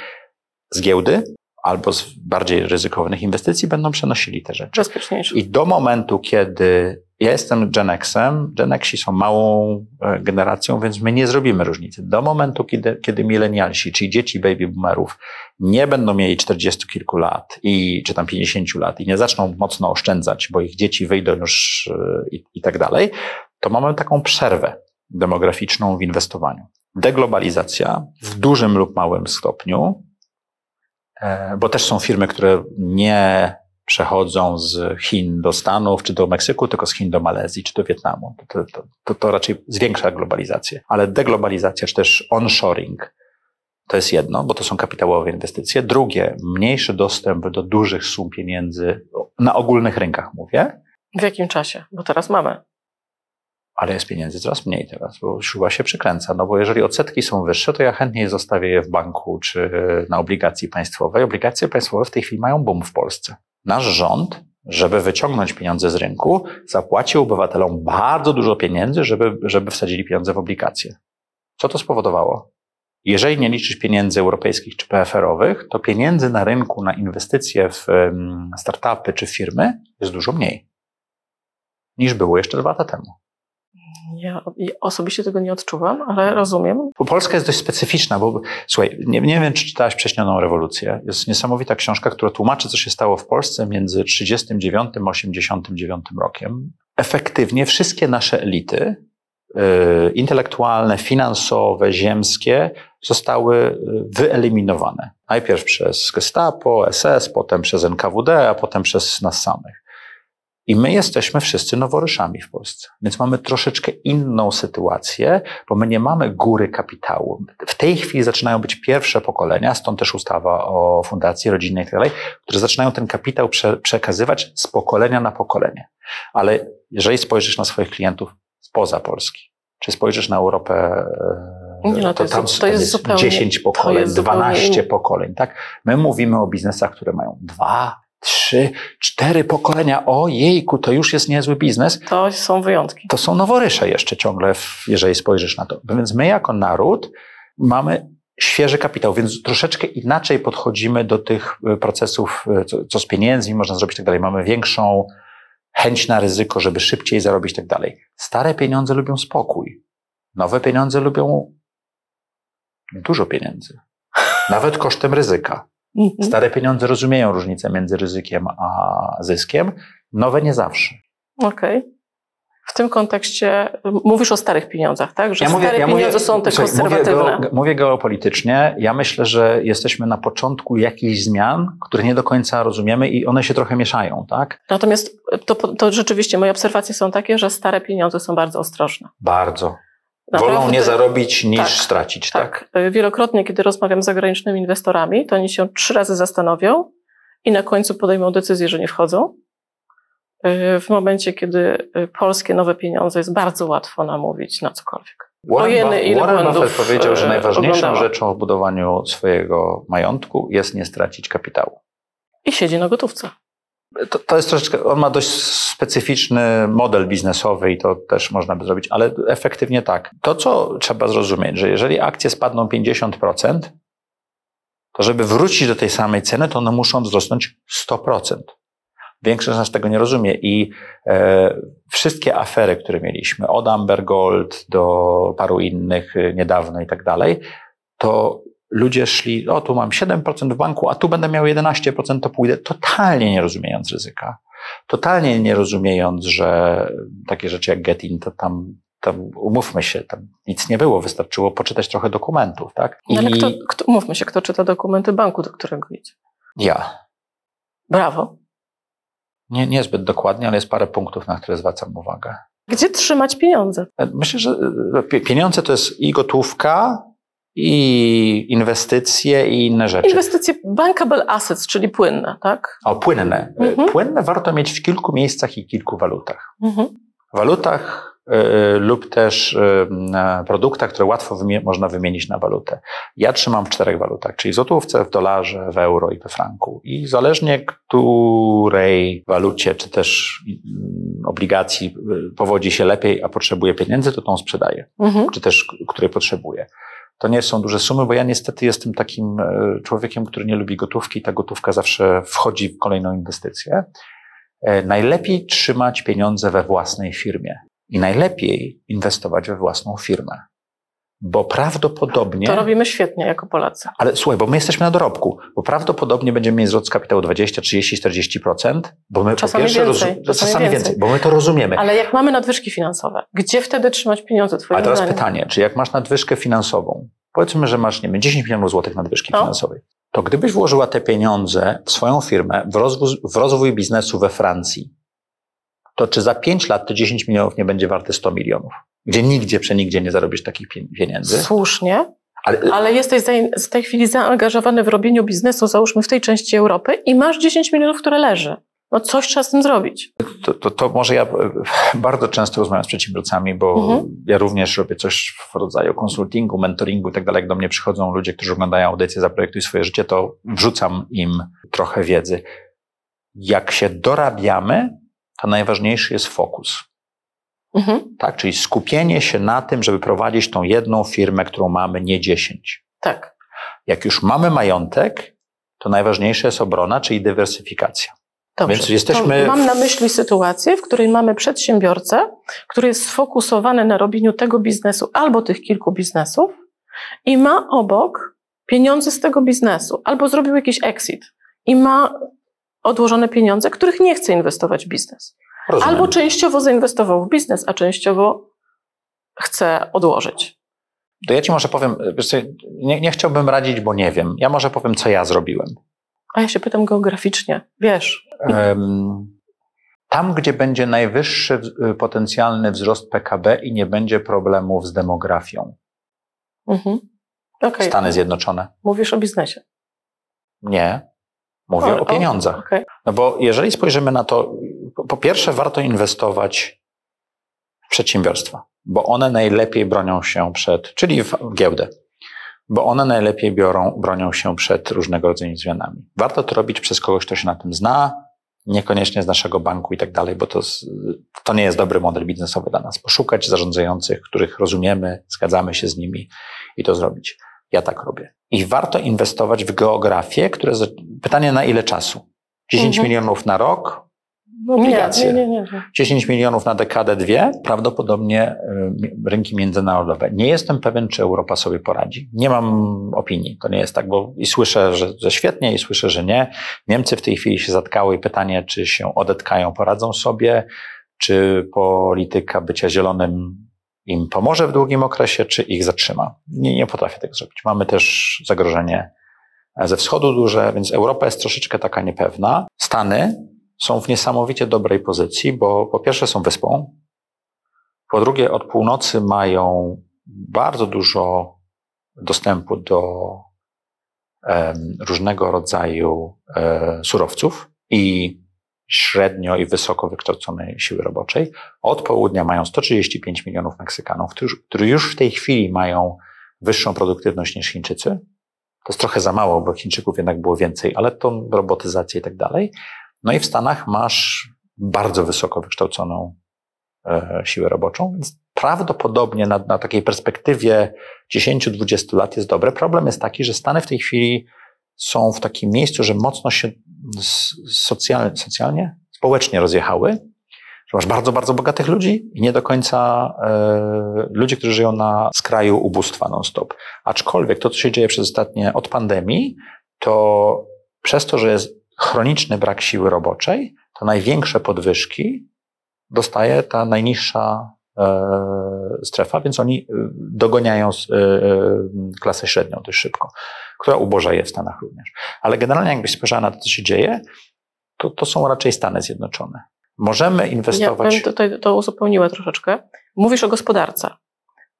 z giełdy albo z bardziej ryzykownych inwestycji będą przenosili te rzeczy. Bezpieczniejsze. I do momentu, kiedy ja jestem Gen Xem, Gen Xi są małą e, generacją, więc my nie zrobimy różnicy. Do momentu, kiedy, kiedy milenialsi, czyli dzieci baby boomerów, nie będą mieli 40 kilku lat i, czy tam 50 lat i nie zaczną mocno oszczędzać, bo ich dzieci wyjdą już e, i, i tak dalej, to mamy taką przerwę demograficzną w inwestowaniu. Deglobalizacja w dużym lub małym stopniu, bo też są firmy, które nie przechodzą z Chin do Stanów czy do Meksyku, tylko z Chin do Malezji czy do Wietnamu. To, to, to, to raczej zwiększa globalizację. Ale deglobalizacja czy też onshoring to jest jedno, bo to są kapitałowe inwestycje. Drugie, mniejszy dostęp do dużych sum pieniędzy na ogólnych rynkach mówię, W jakim czasie? Bo teraz mamy. Ale jest pieniędzy coraz mniej teraz, bo śruba się przykręca. No bo jeżeli odsetki są wyższe, to ja chętniej zostawię je w banku czy na obligacji państwowej. Obligacje państwowe w tej chwili mają boom w Polsce. Nasz rząd, żeby wyciągnąć pieniądze z rynku, zapłacił obywatelom bardzo dużo pieniędzy, żeby, żeby wsadzili pieniądze w obligacje. Co to spowodowało? Jeżeli nie liczysz pieniędzy europejskich czy PFR-owych, to pieniędzy na rynku na inwestycje w startupy czy firmy jest dużo mniej niż było jeszcze dwa lata temu. Ja osobiście tego nie odczuwam, ale rozumiem. Polska jest dość specyficzna, bo słuchaj, nie, nie wiem, czy czytałaś Prześnioną rewolucję. Jest niesamowita książka, która tłumaczy, co się stało w Polsce między 39 a 89 rokiem. Efektywnie wszystkie nasze elity, yy, intelektualne, finansowe, ziemskie, zostały y, wyeliminowane. Najpierw przez Gestapo, SS, potem przez NKWD, a potem przez nas samych. I my jesteśmy wszyscy noworyszami w Polsce. Więc mamy troszeczkę inną sytuację, bo my nie mamy góry kapitału. W tej chwili zaczynają być pierwsze pokolenia, stąd też ustawa o fundacji rodzinnej i tak dalej, które zaczynają ten kapitał prze, przekazywać z pokolenia na pokolenie. Ale jeżeli spojrzysz na swoich klientów spoza Polski, czy spojrzysz na Europę, e, Nie, no, to jest- tam, to jest zupełnie- 10 to pokoleń, jest zupełnie 12 inny. pokoleń, tak? My mówimy o biznesach, które mają dwa, trzy, cztery pokolenia. O jejku, to już jest niezły biznes. To są wyjątki. To są noworysze jeszcze ciągle, jeżeli spojrzysz na to. Więc my jako naród mamy świeży kapitał, więc troszeczkę inaczej podchodzimy do tych y, procesów, y, co, co z pieniędzmi można zrobić i tak dalej. Mamy większą chęć na ryzyko, żeby szybciej zarobić i tak dalej. Stare pieniądze lubią spokój. Nowe pieniądze lubią dużo pieniędzy. Nawet kosztem ryzyka. Mhm. Stare pieniądze rozumieją różnicę między ryzykiem a zyskiem, nowe nie zawsze. Okej. W tym kontekście mówisz o starych pieniądzach, tak? Że stare pieniądze są te słuchaj, konserwatywne. Mówię, mówię geopolitycznie. Ja myślę, że jesteśmy na początku jakichś zmian, które nie do końca rozumiemy i one się trochę mieszają, tak? Natomiast to, to rzeczywiście moje obserwacje są takie, że stare pieniądze są bardzo ostrożne. Bardzo. Wolą Naprawdę- nie zarobić niż tak, stracić, tak? Tak. Y, Wielokrotnie, kiedy rozmawiam z zagranicznymi inwestorami, to oni się trzy razy zastanowią i na końcu podejmą decyzję, że nie wchodzą. Y, W momencie, kiedy y, polskie nowe pieniądze jest bardzo łatwo namówić na cokolwiek. Warren, ile Warren Buffett powiedział, że najważniejszą oglądała. rzeczą w budowaniu swojego majątku jest nie stracić kapitału. I siedzi na gotówce. To, to jest troszeczkę, on ma dość specyficzny model biznesowy i to też można by zrobić, ale efektywnie tak. To, co trzeba zrozumieć, że jeżeli akcje spadną 50%, to żeby wrócić do tej samej ceny, to one muszą wzrosnąć 100%. Większość z nas tego nie rozumie i e, wszystkie afery, które mieliśmy, od Amber Gold do paru innych e, niedawno i tak dalej, to ludzie szli, o tu mam 7% w banku, a tu będę miał 11%, to pójdę, totalnie nie rozumiejąc ryzyka. Totalnie nie rozumiejąc, że takie rzeczy jak Getin, to tam, tam umówmy się, tam nic nie było, wystarczyło poczytać trochę dokumentów, tak? No ale kto, kto, mówmy się, kto czyta dokumenty banku, do którego idzie. Ja. Brawo. Nie, niezbyt dokładnie, ale jest parę punktów, na które zwracam uwagę. Gdzie trzymać pieniądze? Myślę, że e, pie- pieniądze to jest i gotówka, i inwestycje, i inne rzeczy. Inwestycje bankable assets, czyli płynne, tak? O, płynne. Mhm. Płynne warto mieć w kilku miejscach i kilku walutach. Mhm. walutach y, lub też y, produktach, które łatwo wymie- można wymienić na walutę. Ja trzymam w czterech walutach, czyli w złotówce, w dolarze, w euro i we franku. I zależnie której walucie, czy też y, obligacji y, powodzi się lepiej, a potrzebuje pieniędzy, to tą sprzedaję, Mhm. czy też której potrzebuje. To nie są duże sumy, bo ja niestety jestem takim e, człowiekiem, który nie lubi gotówki i ta gotówka zawsze wchodzi w kolejną inwestycję. E, Najlepiej trzymać pieniądze we własnej firmie i najlepiej inwestować we własną firmę. Bo prawdopodobnie. To robimy świetnie jako Polacy. Ale słuchaj, bo my jesteśmy na dorobku, bo prawdopodobnie będziemy mieć wzrost kapitału 20, 30, 40%, bo my Czasami po pierwsze więcej, czasami czasami więcej. więcej, bo my to rozumiemy. Ale jak mamy nadwyżki finansowe, gdzie wtedy trzymać pieniądze twoim Ale teraz zdaniem? pytanie, czy jak masz nadwyżkę finansową, powiedzmy, że masz, nie wiem, 10 milionów złotych nadwyżki No. finansowej, to gdybyś włożyła te pieniądze w swoją firmę, w rozwój, w rozwój biznesu we Francji, to czy za 5 lat te 10 milionów nie będzie warte 100 milionów? Gdzie nigdzie, przenigdzie nie zarobisz takich pie- pieniędzy. Słusznie, Ale, ale jesteś w tej chwili zaangażowany w robieniu biznesu, załóżmy w tej części Europy i masz 10 milionów, które leży. No coś trzeba z tym zrobić. to, to, to może ja e, bardzo często rozmawiam z przedsiębiorcami, bo Mhm. ja również robię coś w rodzaju konsultingu, mentoringu i tak dalej. Jak do mnie przychodzą ludzie, którzy oglądają audycję Zaprojektuj swoje życie, to wrzucam im trochę wiedzy. Jak się dorabiamy, to najważniejszy jest fokus. Mhm. Tak? Czyli skupienie się na tym, żeby prowadzić tą jedną firmę, którą mamy, nie dziesięć. Tak. Jak już mamy majątek, to najważniejsza jest obrona, czyli dywersyfikacja. Dobrze. Więc jesteśmy To mam na myśli sytuację, w której mamy przedsiębiorcę, który jest sfokusowany na robieniu tego biznesu albo tych kilku biznesów i ma obok pieniądze z tego biznesu, albo zrobił jakiś exit i ma odłożone pieniądze, których nie chce inwestować w biznes. Rozumiem. Albo częściowo zainwestował w biznes, a częściowo chce odłożyć. To ja ci może powiem, nie, nie chciałbym radzić, bo nie wiem. Ja może powiem, co ja zrobiłem. A ja się pytam geograficznie. Wiesz, Tam, gdzie będzie najwyższy w- potencjalny wzrost PKB i nie będzie problemów z demografią. mhm. okej, Stany Zjednoczone. mówisz o biznesie. Nie. Mówię o, pieniądzach. okej. No bo jeżeli spojrzymy na to, po- pierwsze warto inwestować w przedsiębiorstwa, bo one najlepiej bronią się przed, czyli w giełdę, bo one najlepiej biorą, bronią się przed różnego rodzaju zmianami. Warto to robić przez kogoś, kto się na tym zna, niekoniecznie z naszego banku i tak dalej, bo to, to nie jest dobry model biznesowy dla nas. Poszukać zarządzających, których rozumiemy, zgadzamy się z nimi i to zrobić. Ja tak robię. I warto inwestować w geografię, które, pytanie na ile czasu? 10 Mhm. milionów na rok? Nie, Obligacje. nie, nie, nie, nie. 10 milionów na dekadę, dwie, prawdopodobnie rynki międzynarodowe. Nie jestem pewien, czy Europa sobie poradzi. Nie mam opinii. To nie jest tak, bo i słyszę, że, że świetnie, i słyszę, że nie. Niemcy w tej chwili się zatkały i pytanie, czy się odetkają, poradzą sobie, czy polityka bycia zielonym im pomoże w długim okresie, czy ich zatrzyma. Nie, nie potrafię tego zrobić. Mamy też zagrożenie ze wschodu duże, więc Europa jest troszeczkę taka niepewna. Stany są w niesamowicie dobrej pozycji, bo po pierwsze są wyspą, po drugie od północy mają bardzo dużo dostępu do em, różnego rodzaju e, surowców i średnio i wysoko wykształconej siły roboczej. Od południa mają 135 milionów Meksykanów, którzy, już w tej chwili mają wyższą produktywność niż Chińczycy. To jest trochę za mało, bo Chińczyków jednak było więcej, ale to robotyzacja i tak dalej. No i w Stanach masz bardzo wysoko wykształconą e, siłę roboczą, więc prawdopodobnie na, na takiej perspektywie 10-20 lat jest dobre. Problem jest taki, że Stany w tej chwili są w takim miejscu, że mocno się socjalnie, socjalnie społecznie rozjechały, że masz bardzo, bardzo bogatych ludzi i nie do końca e, ludzi, którzy żyją na skraju ubóstwa non-stop. Aczkolwiek to, co się dzieje przez ostatnie, od pandemii, to przez to, że jest chroniczny brak siły roboczej, to największe podwyżki dostaje ta najniższa strefa, więc oni e, dogoniają e, e, klasę średnią dość szybko, która ubożeje w Stanach również. Ale generalnie jakbyś spojrzała na to, co się dzieje, to, to są raczej Stany Zjednoczone. Możemy Ja inwestować. bym tutaj to uzupełniła troszeczkę. Mówisz o gospodarce,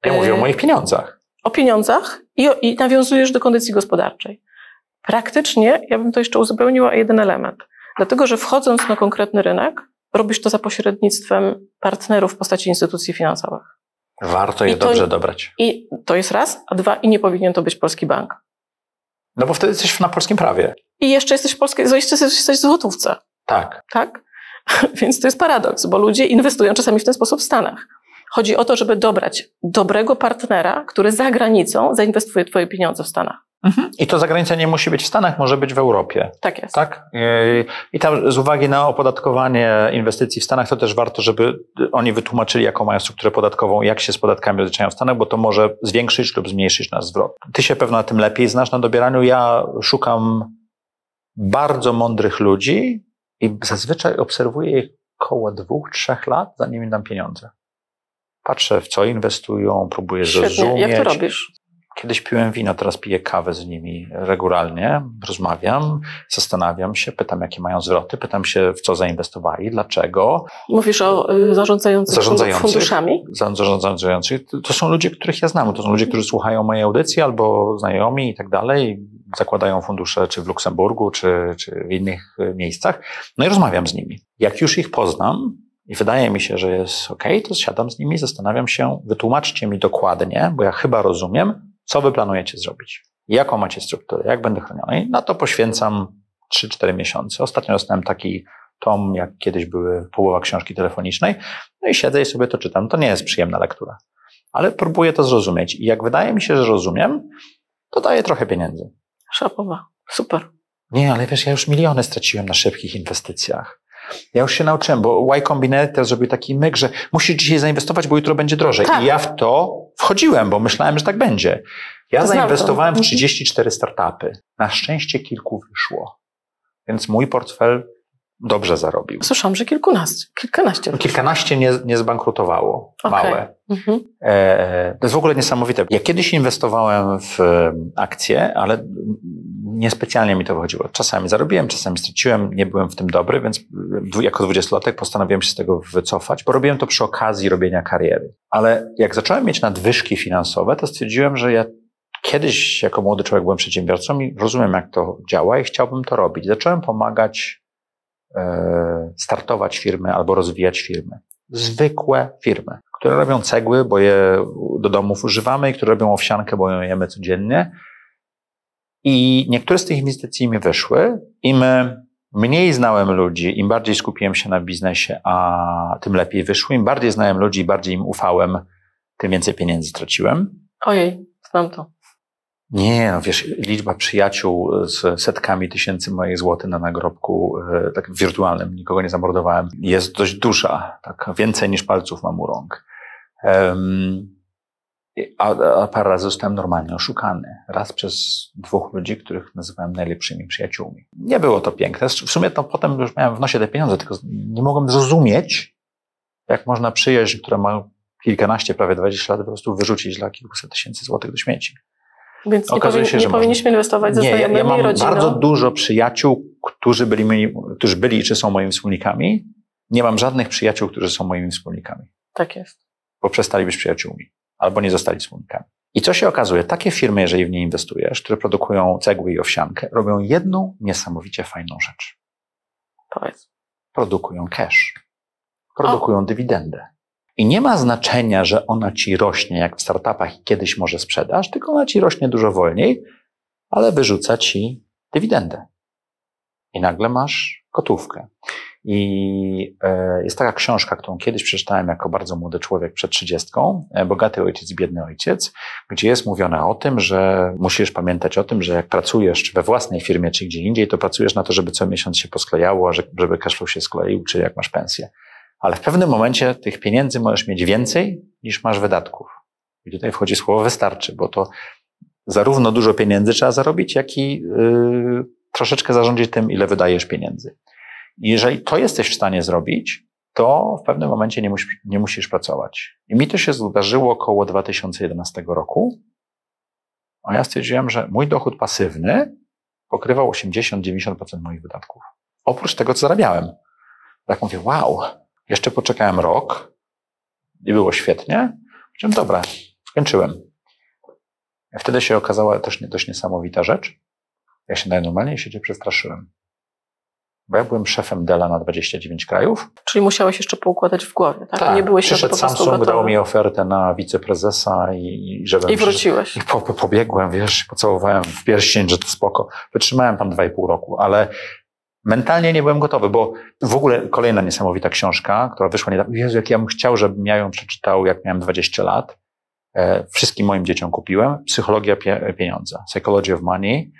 Ja mówię o E, moich pieniądzach. o pieniądzach i, o, i nawiązujesz do kondycji gospodarczej. Praktycznie ja bym to jeszcze uzupełniła o jeden element. Dlatego, że wchodząc na konkretny rynek, robisz to za pośrednictwem partnerów w postaci instytucji finansowych. Warto je I to- dobrze dobrać. I to jest raz, a dwa, i nie powinien to być polski bank. No bo wtedy jesteś na polskim prawie. I jeszcze jesteś w polskiej, jeszcze jesteś w złotówce, Tak. tak? Więc to jest paradoks, bo ludzie inwestują czasami w ten sposób w Stanach. Chodzi o to, żeby dobrać dobrego partnera, który za granicą zainwestuje twoje pieniądze w Stanach. I to zagranica nie musi być w Stanach, może być w Europie. Tak jest. Tak? Yy, I tam z uwagi na opodatkowanie inwestycji w Stanach, to też warto, żeby oni wytłumaczyli, jaką mają strukturę podatkową, jak się z podatkami rozliczają w Stanach, bo to może zwiększyć lub zmniejszyć nasz zwrot. Ty się pewno na tym lepiej znasz na dobieraniu. Ja szukam bardzo mądrych ludzi i zazwyczaj obserwuję ich około dwóch, trzech lat, zanim im dam pieniądze. Patrzę, w co inwestują, próbuję Świetnie. zrozumieć. Jak to robisz? Kiedyś piłem wino, teraz piję kawę z nimi regularnie, rozmawiam, zastanawiam się, pytam, jakie mają zwroty, pytam się, w co zainwestowali, dlaczego. Mówisz o y, zarządzających, Zarządzających. funduszami? Za- Zarządzających. To są ludzie, których ja znam. To są ludzie, którzy słuchają mojej audycji albo znajomi i tak dalej. Zakładają fundusze czy w Luksemburgu, czy, czy w innych y, miejscach. No i rozmawiam z nimi. Jak już ich poznam i wydaje mi się, że jest ok, to siadam z nimi, zastanawiam się, wytłumaczcie mi dokładnie, bo ja chyba rozumiem, co wy planujecie zrobić. Jaką macie strukturę, jak będę chroniony. I na to poświęcam 3-4 miesiące. Ostatnio dostałem taki tom, jak kiedyś były połowa książki telefonicznej. No i siedzę i sobie to czytam. To nie jest przyjemna lektura. Ale próbuję to zrozumieć. I jak wydaje mi się, że rozumiem, to daję trochę pieniędzy. Szapowa. Super. Nie, ale wiesz, ja już miliony straciłem na szybkich inwestycjach. Ja już się nauczyłem, bo Y Combinator zrobił taki myk, że musisz dzisiaj zainwestować, bo jutro będzie drożej. Tak. I ja w to wchodziłem, bo myślałem, że tak będzie. Ja to. zainwestowałem w Mhm. 34 startupy. Na szczęście kilku wyszło. Więc mój portfel dobrze zarobił. Słyszałam, że kilkunaście, kilkanaście. No, Kilkanaście nie, nie zbankrutowało. Okej. Małe. Mhm. E, To jest w ogóle niesamowite. Ja kiedyś inwestowałem w e, akcje, ale niespecjalnie mi to wychodziło. Czasami zarobiłem, czasami straciłem, nie byłem w tym dobry, więc dwu- jako dwudziestolatek postanowiłem się z tego wycofać, bo robiłem to przy okazji robienia kariery. Ale jak zacząłem mieć nadwyżki finansowe, to stwierdziłem, że ja kiedyś jako młody człowiek byłem przedsiębiorcą i rozumiem, jak to działa i chciałbym to robić. Zacząłem pomagać e, startować firmy albo rozwijać firmy. Zwykłe firmy, które robią cegły, bo je do domów używamy i które robią owsiankę, bo ją jemy codziennie. I niektóre z tych inwestycji mi wyszły. Im mniej znałem ludzi, im bardziej skupiłem się na biznesie, a tym lepiej wyszły. Im bardziej znałem ludzi, bardziej im ufałem, tym więcej pieniędzy straciłem. Ojej, znam to. Nie, no wiesz, liczba przyjaciół z setkami tysięcy moich złotych na nagrobku, e, tak wirtualnym, nikogo nie zamordowałem, jest dość duża, tak więcej niż palców mam u rąk. A, a parę razy zostałem normalnie oszukany. Raz przez dwóch ludzi, których nazywałem najlepszymi przyjaciółmi. Nie było to piękne. W sumie to potem już miałem w nosie te pieniądze, tylko nie mogłem zrozumieć, jak można przyjaźń, która ma kilkanaście, prawie 20 lat, po prostu wyrzucić dla kilkuset tysięcy złotych do śmieci. Więc nie, Okazuje powin, się, nie że powinniśmy inwestować ze Nie, ja, znajomymi ja mam rodziną. bardzo dużo przyjaciół, którzy byli, moi, którzy byli czy są moimi wspólnikami. Nie mam żadnych przyjaciół, którzy są moimi wspólnikami, Tak jest. bo przestali być przyjaciółmi albo nie zostali wspólnikami. I co się okazuje? Takie firmy, jeżeli w nie inwestujesz, które produkują cegły i owsiankę, robią jedną niesamowicie fajną rzecz. Powiedz. Produkują cash. Produkują dywidendę. I nie ma znaczenia, że ona ci rośnie jak w startupach i kiedyś może sprzedasz, tylko ona ci rośnie dużo wolniej, ale wyrzuca ci dywidendę. I nagle masz gotówkę. I e, jest taka książka, którą kiedyś przeczytałem jako bardzo młody człowiek przed trzydziestką, e, Bogaty ojciec, biedny ojciec, gdzie jest mówione o tym, że musisz pamiętać o tym, że jak pracujesz we własnej firmie, czy gdzie indziej, to pracujesz na to, żeby co miesiąc się posklejało, że- żeby cashflow się skleił, czy jak masz pensję. Ale w pewnym momencie tych pieniędzy możesz mieć więcej niż masz wydatków. I tutaj wchodzi słowo wystarczy, bo to zarówno dużo pieniędzy trzeba zarobić, jak i yy, troszeczkę zarządzić tym, ile wydajesz pieniędzy. Jeżeli to jesteś w stanie zrobić, to w pewnym momencie nie musisz, nie musisz pracować. I mi to się zdarzyło około 2011 roku. A ja stwierdziłem, że mój dochód pasywny pokrywał 80-90% moich wydatków. oprócz tego, co zarabiałem. Tak mówię, wow, jeszcze poczekałem rok i było świetnie. Powiedziałem, dobra, skończyłem. Wtedy się okazała też dość niesamowita rzecz. Ja się najnormalniej w świecie przestraszyłem. Bo ja byłem szefem Dela na 29 krajów. Czyli musiałeś jeszcze poukładać w głowie, tak? Nie byłeś Przyszedł po Samsung, dał gotowy. mi ofertę na wiceprezesa i, i żebym... I wróciłeś. I po, po, pobiegłem, wiesz, pocałowałem w pierścień, że to spoko. Wytrzymałem tam dwa i pół roku, ale mentalnie nie byłem gotowy, bo w ogóle kolejna niesamowita książka, która wyszła niedawno. Jezu, jak ja bym chciał, żebym ja ją przeczytał, jak miałem 20 lat. E, wszystkim moim dzieciom kupiłem. Psychologia pie, pieniądza. Psychology of Money.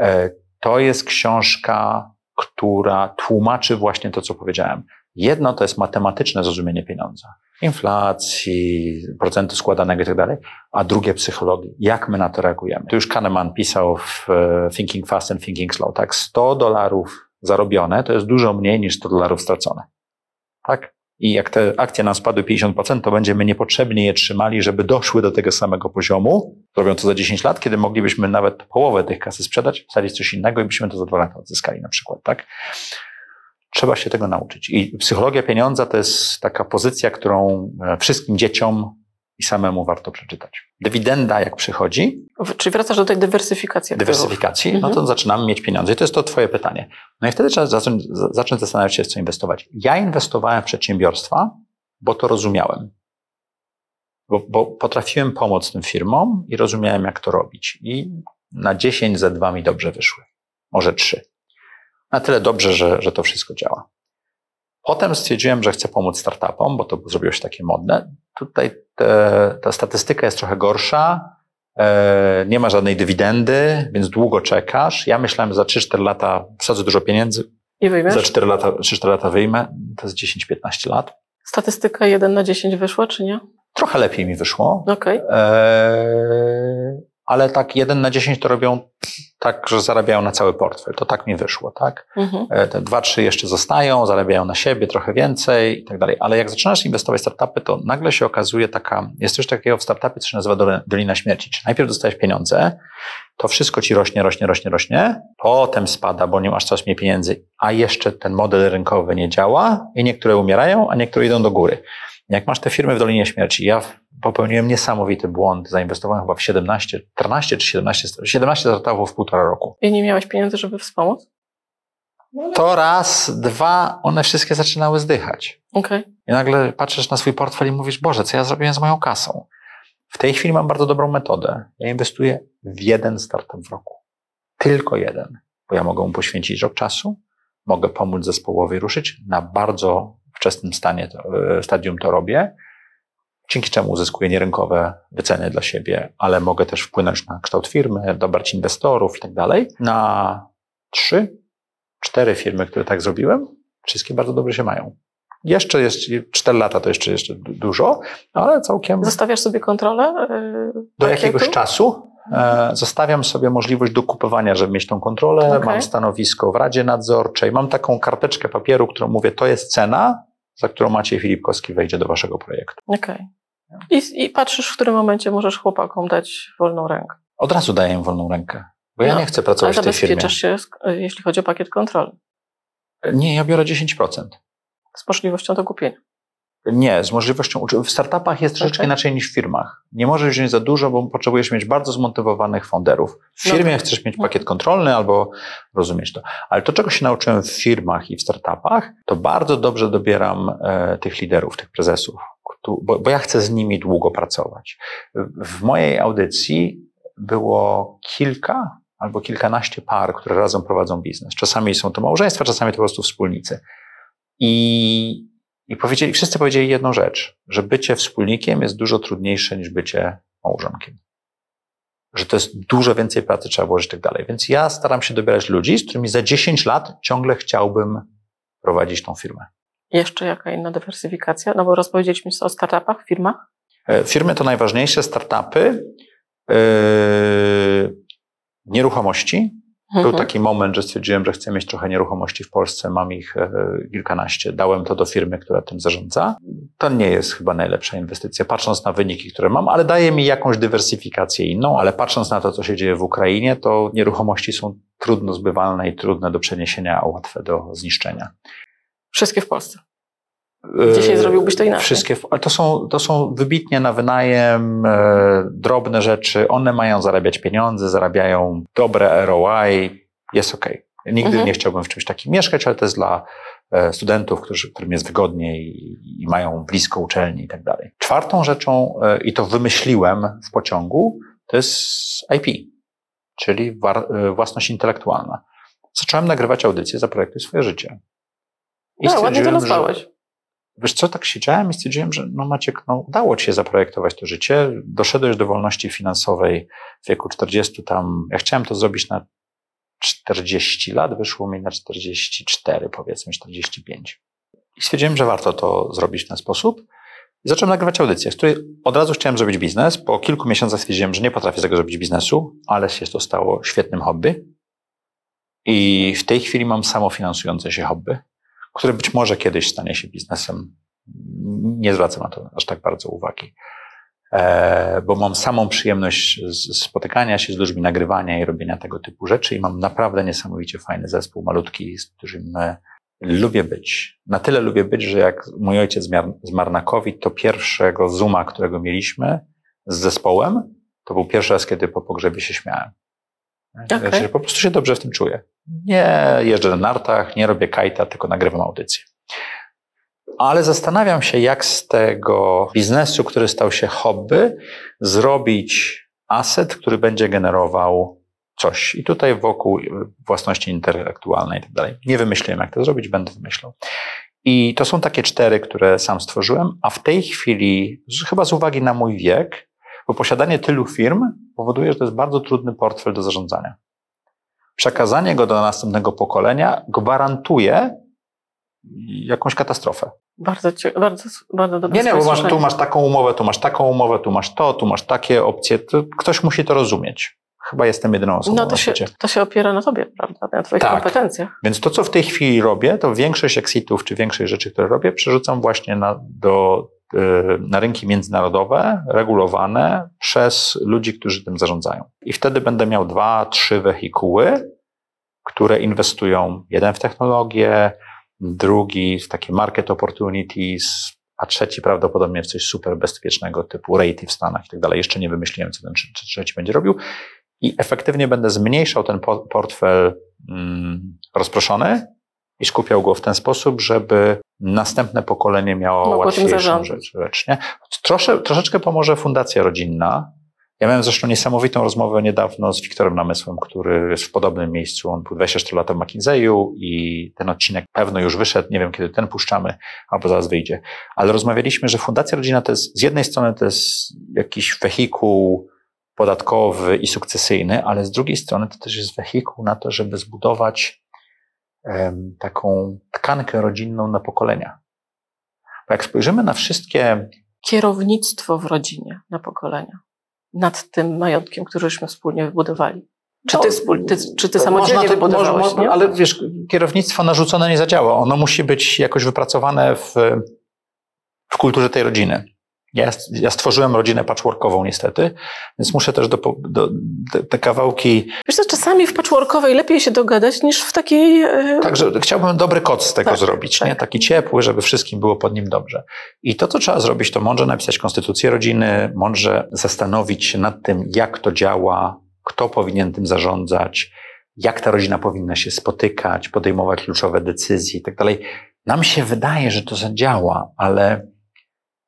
E, to jest książka, która tłumaczy właśnie to, co powiedziałem. Jedno to jest matematyczne zrozumienie pieniądza. Inflacji, procentu składanego i tak dalej, a drugie psychologii. Jak my na to reagujemy? Tu już Kahneman pisał w e, Thinking Fast and Thinking Slow, tak? 100 dolarów zarobione to jest dużo mniej niż 100 dolarów stracone. Tak? I jak te akcje nam spadły 50%, to będziemy niepotrzebnie je trzymali, żeby doszły do tego samego poziomu. Zrobią to za 10 lat, kiedy moglibyśmy nawet połowę tych kasy sprzedać, wsadzić coś innego i byśmy to za 2 lata odzyskali na przykład, tak? Trzeba się tego nauczyć. I psychologia pieniądza to jest taka pozycja, którą e, wszystkim dzieciom i samemu warto przeczytać. Dywidenda, jak przychodzi, Czyli wracasz do tej dywersyfikacji dywersyfikacji, no Mhm. to zaczynamy mieć pieniądze. I to jest to Twoje pytanie. No i wtedy trzeba zacząć, zacząć zastanawiać się, w co inwestować. Ja inwestowałem w przedsiębiorstwa, bo to rozumiałem. Bo, bo potrafiłem pomóc tym firmom i rozumiałem, jak to robić. I na 10 ze 2 mi dobrze wyszły. Może 3. Na tyle dobrze, że, że to wszystko działa. Potem stwierdziłem, że chcę pomóc startupom, bo to zrobiło się takie modne. Tutaj te, ta statystyka jest trochę gorsza. E, nie ma żadnej dywidendy, więc długo czekasz. Ja myślałem, że za 3-4 lata wsadzę dużo pieniędzy, I wyjmiesz? za 4 lata, 3-4 lata wyjmę. To jest 10-15 lat. Statystyka 1 na 10 wyszła, czy nie? Trochę lepiej mi wyszło. Okej. E, ale tak 1 na 10 to robią tak, że zarabiają na cały portfel. To tak mi wyszło, tak? Mhm. E, Te dwa, trzy jeszcze zostają, zarabiają na siebie trochę więcej i tak dalej. Ale jak zaczynasz inwestować w startupy, to nagle się okazuje taka, jest coś takiego w startupie, co się nazywa Dolina Śmierci. Czyli najpierw dostajesz pieniądze, to wszystko ci rośnie, rośnie, rośnie, rośnie, potem spada, bo nie masz coraz mniej pieniędzy, a jeszcze ten model rynkowy nie działa i niektóre umierają, a niektóre idą do góry. Jak masz te firmy w Dolinie Śmierci, ja popełniłem niesamowity błąd, zainwestowałem chyba w 17, 14 czy 17, 17 startupów w półtora roku. I nie miałeś pieniędzy, żeby wspomóc? To raz, dwa, one wszystkie zaczynały zdychać. Okej. I nagle patrzysz na swój portfel i mówisz, Boże, co ja zrobiłem z moją kasą? W tej chwili mam bardzo dobrą metodę. Ja inwestuję w jeden startup w roku. Tylko jeden. Bo ja mogę mu poświęcić rok czasu, mogę pomóc zespołowi ruszyć. Na bardzo wczesnym stanie, e, stadium to robię, dzięki czemu uzyskuję nierynkowe wyceny dla siebie, ale mogę też wpłynąć na kształt firmy, dobrać inwestorów i tak dalej. Na trzy, cztery firmy, które tak zrobiłem, wszystkie bardzo dobrze się mają. Jeszcze jest, cztery lata to jeszcze, jeszcze du- dużo, ale całkiem Zostawiasz sobie kontrolę? yy, do jakiegoś czasu e, zostawiam sobie możliwość dokupowania, żeby mieć tą kontrolę. Okej. Mam stanowisko w Radzie Nadzorczej, mam taką karteczkę papieru, którą mówię, to jest cena, za którą Maciej Filipkowski wejdzie do waszego projektu. Okej. I, I patrzysz, w którym momencie możesz chłopakom dać wolną rękę. Od razu daję im wolną rękę, bo ja No, nie chcę Ale pracować w tej firmie. zabezpieczasz się, jeśli chodzi o pakiet kontrolny, Nie, ja biorę 10%. z możliwością do kupienia. Nie, z możliwością W startupach jest troszeczkę Okej. inaczej niż w firmach. Nie możesz wziąć za dużo, bo potrzebujesz mieć bardzo zmotywowanych fonderów. W firmie Dobra. chcesz mieć No. pakiet kontrolny albo rozumieć to. Ale to, czego się nauczyłem w firmach i w startupach, to bardzo dobrze dobieram e, tych liderów, tych prezesów, bo, bo ja chcę z nimi długo pracować. W, w mojej audycji było kilka albo kilkanaście par, które razem prowadzą biznes. Czasami są to małżeństwa, czasami to po prostu wspólnicy. I i powiedzieli, wszyscy powiedzieli jedną rzecz, że bycie wspólnikiem jest dużo trudniejsze niż bycie małżonkiem. Że to jest dużo więcej pracy trzeba włożyć i tak dalej. Więc ja staram się dobierać ludzi, z którymi za 10 lat ciągle chciałbym prowadzić tą firmę. Jeszcze jaka inna dywersyfikacja? No bo rozpowiedzieliśmy o startupach, firmach. E, Firmy to najważniejsze, startupy, yy, nieruchomości. Był Mhm. taki moment, że stwierdziłem, że chcę mieć trochę nieruchomości w Polsce, mam ich e, kilkanaście. Dałem to do firmy, która tym zarządza. To nie jest chyba najlepsza inwestycja, patrząc na wyniki, które mam, ale daje mi jakąś dywersyfikację inną, ale patrząc na to, co się dzieje w Ukrainie, to nieruchomości są trudno zbywalne i trudne do przeniesienia, a łatwe do zniszczenia. Wszystkie w Polsce. Dzisiaj zrobiłbyś to inaczej. Wszystkie, ale to są, to są wybitnie na wynajem e, drobne rzeczy. One mają zarabiać pieniądze, zarabiają dobre ROI, jest ok. Nigdy Mhm. nie chciałbym w czymś takim mieszkać, ale to jest dla e, studentów, którzy, którym jest wygodniej i, i mają blisko uczelni i tak dalej. Czwartą rzeczą, e, i to wymyśliłem w pociągu, to jest IP, czyli war, e, własność intelektualna. Zacząłem nagrywać audycje za projekty swoje życie. I No, ładnie to nazwałeś. Wiesz co, tak siedziałem i stwierdziłem, że no Maciek, no udało ci się zaprojektować to życie, doszedłeś do wolności finansowej w wieku 40 tam, ja chciałem to zrobić na 40 lat, wyszło mi na 44 powiedzmy, 45. I stwierdziłem, że warto to zrobić w ten sposób. I zacząłem nagrywać audycję, z której od razu chciałem zrobić biznes. Po kilku miesiącach stwierdziłem, że nie potrafię z tego zrobić biznesu, ale się to stało świetnym hobby. I w tej chwili mam samofinansujące się hobby, które być może kiedyś stanie się biznesem. Nie zwracam na to aż tak bardzo uwagi, e, bo mam samą przyjemność spotykania się z ludźmi, nagrywania i robienia tego typu rzeczy i mam naprawdę niesamowicie fajny zespół, malutki, z którym e, lubię być. Na tyle lubię być, że jak mój ojciec zmarł na COVID, to pierwszego Zooma, którego mieliśmy z zespołem, to był pierwszy raz, kiedy po pogrzebie się śmiałem. Okej. Znaczy, po prostu się dobrze w tym czuję. Nie jeżdżę na nartach, nie robię kajta, tylko nagrywam audycję. Ale zastanawiam się, jak z tego biznesu, który stał się hobby, zrobić aset, który będzie generował coś. I tutaj wokół własności intelektualnej i tak dalej. Nie wymyśliłem, jak to zrobić, będę wymyślał. I to są takie cztery, które sam stworzyłem, a w tej chwili, chyba z uwagi na mój wiek, bo posiadanie tylu firm powoduje, że to jest bardzo trudny portfel do zarządzania. Przekazanie go do następnego pokolenia gwarantuje jakąś katastrofę. Bardzo, bardzo, bardzo dobre Nie, nie, bo masz, tu masz taką umowę, tu masz taką umowę, tu masz to, tu masz takie opcje. To ktoś musi to rozumieć. Chyba jestem jedyną osobą No na to się, świecie. to się opiera na tobie, prawda? Na twoich Tak. kompetencjach. Więc to, co w tej chwili robię, to większość exitów czy większość rzeczy, które robię, przerzucam właśnie na, do, na rynki międzynarodowe, regulowane przez ludzi, którzy tym zarządzają. I wtedy będę miał dwa, trzy wehikuły, które inwestują jeden w technologię, drugi w takie market opportunities, a trzeci prawdopodobnie w coś super bezpiecznego typu rate w Stanach i tak dalej. Jeszcze nie wymyśliłem, co ten trze- trze- trzeci będzie robił. I efektywnie będę zmniejszał ten po- portfel mm, rozproszony i skupiał go w ten sposób, żeby następne pokolenie miało Mogło łatwiejszą rzecz. rzecz nie? Trosze, troszeczkę pomoże Fundacja Rodzinna. Ja miałem zresztą niesamowitą rozmowę niedawno z Wiktorem Namysłem, który jest w podobnym miejscu. On był 24 lata w McKinsey'u i ten odcinek pewno już wyszedł. Nie wiem, kiedy ten puszczamy, albo zaraz wyjdzie. Ale rozmawialiśmy, że Fundacja Rodzina to jest, z jednej strony to jest jakiś wehikuł podatkowy i sukcesyjny, ale z drugiej strony to też jest wehikuł na to, żeby zbudować taką tkankę rodzinną na pokolenia. Bo jak spojrzymy na wszystkie Kierownictwo w rodzinie na pokolenia. Nad tym majątkiem, któryśmy wspólnie wybudowali. Czy ty, No, wspól, ty, czy ty samodzielnie to- wybudowałeś, można- nie? Ale wiesz, kierownictwo narzucone nie zadziała. Ono musi być jakoś wypracowane w, w kulturze tej rodziny. Ja, ja stworzyłem rodzinę patchworkową niestety, więc muszę też do, do, te, te kawałki Wiesz co, czasami w patchworkowej lepiej się dogadać niż w takiej... e, Także chciałbym dobry kod z tego Tak, zrobić, tak. nie? taki ciepły, żeby wszystkim było pod nim dobrze. I to, co trzeba zrobić, to mądrze napisać konstytucję rodziny, mądrze zastanowić się nad tym, jak to działa, kto powinien tym zarządzać, jak ta rodzina powinna się spotykać, podejmować kluczowe decyzje i tak dalej. Nam się wydaje, że to zadziała, ale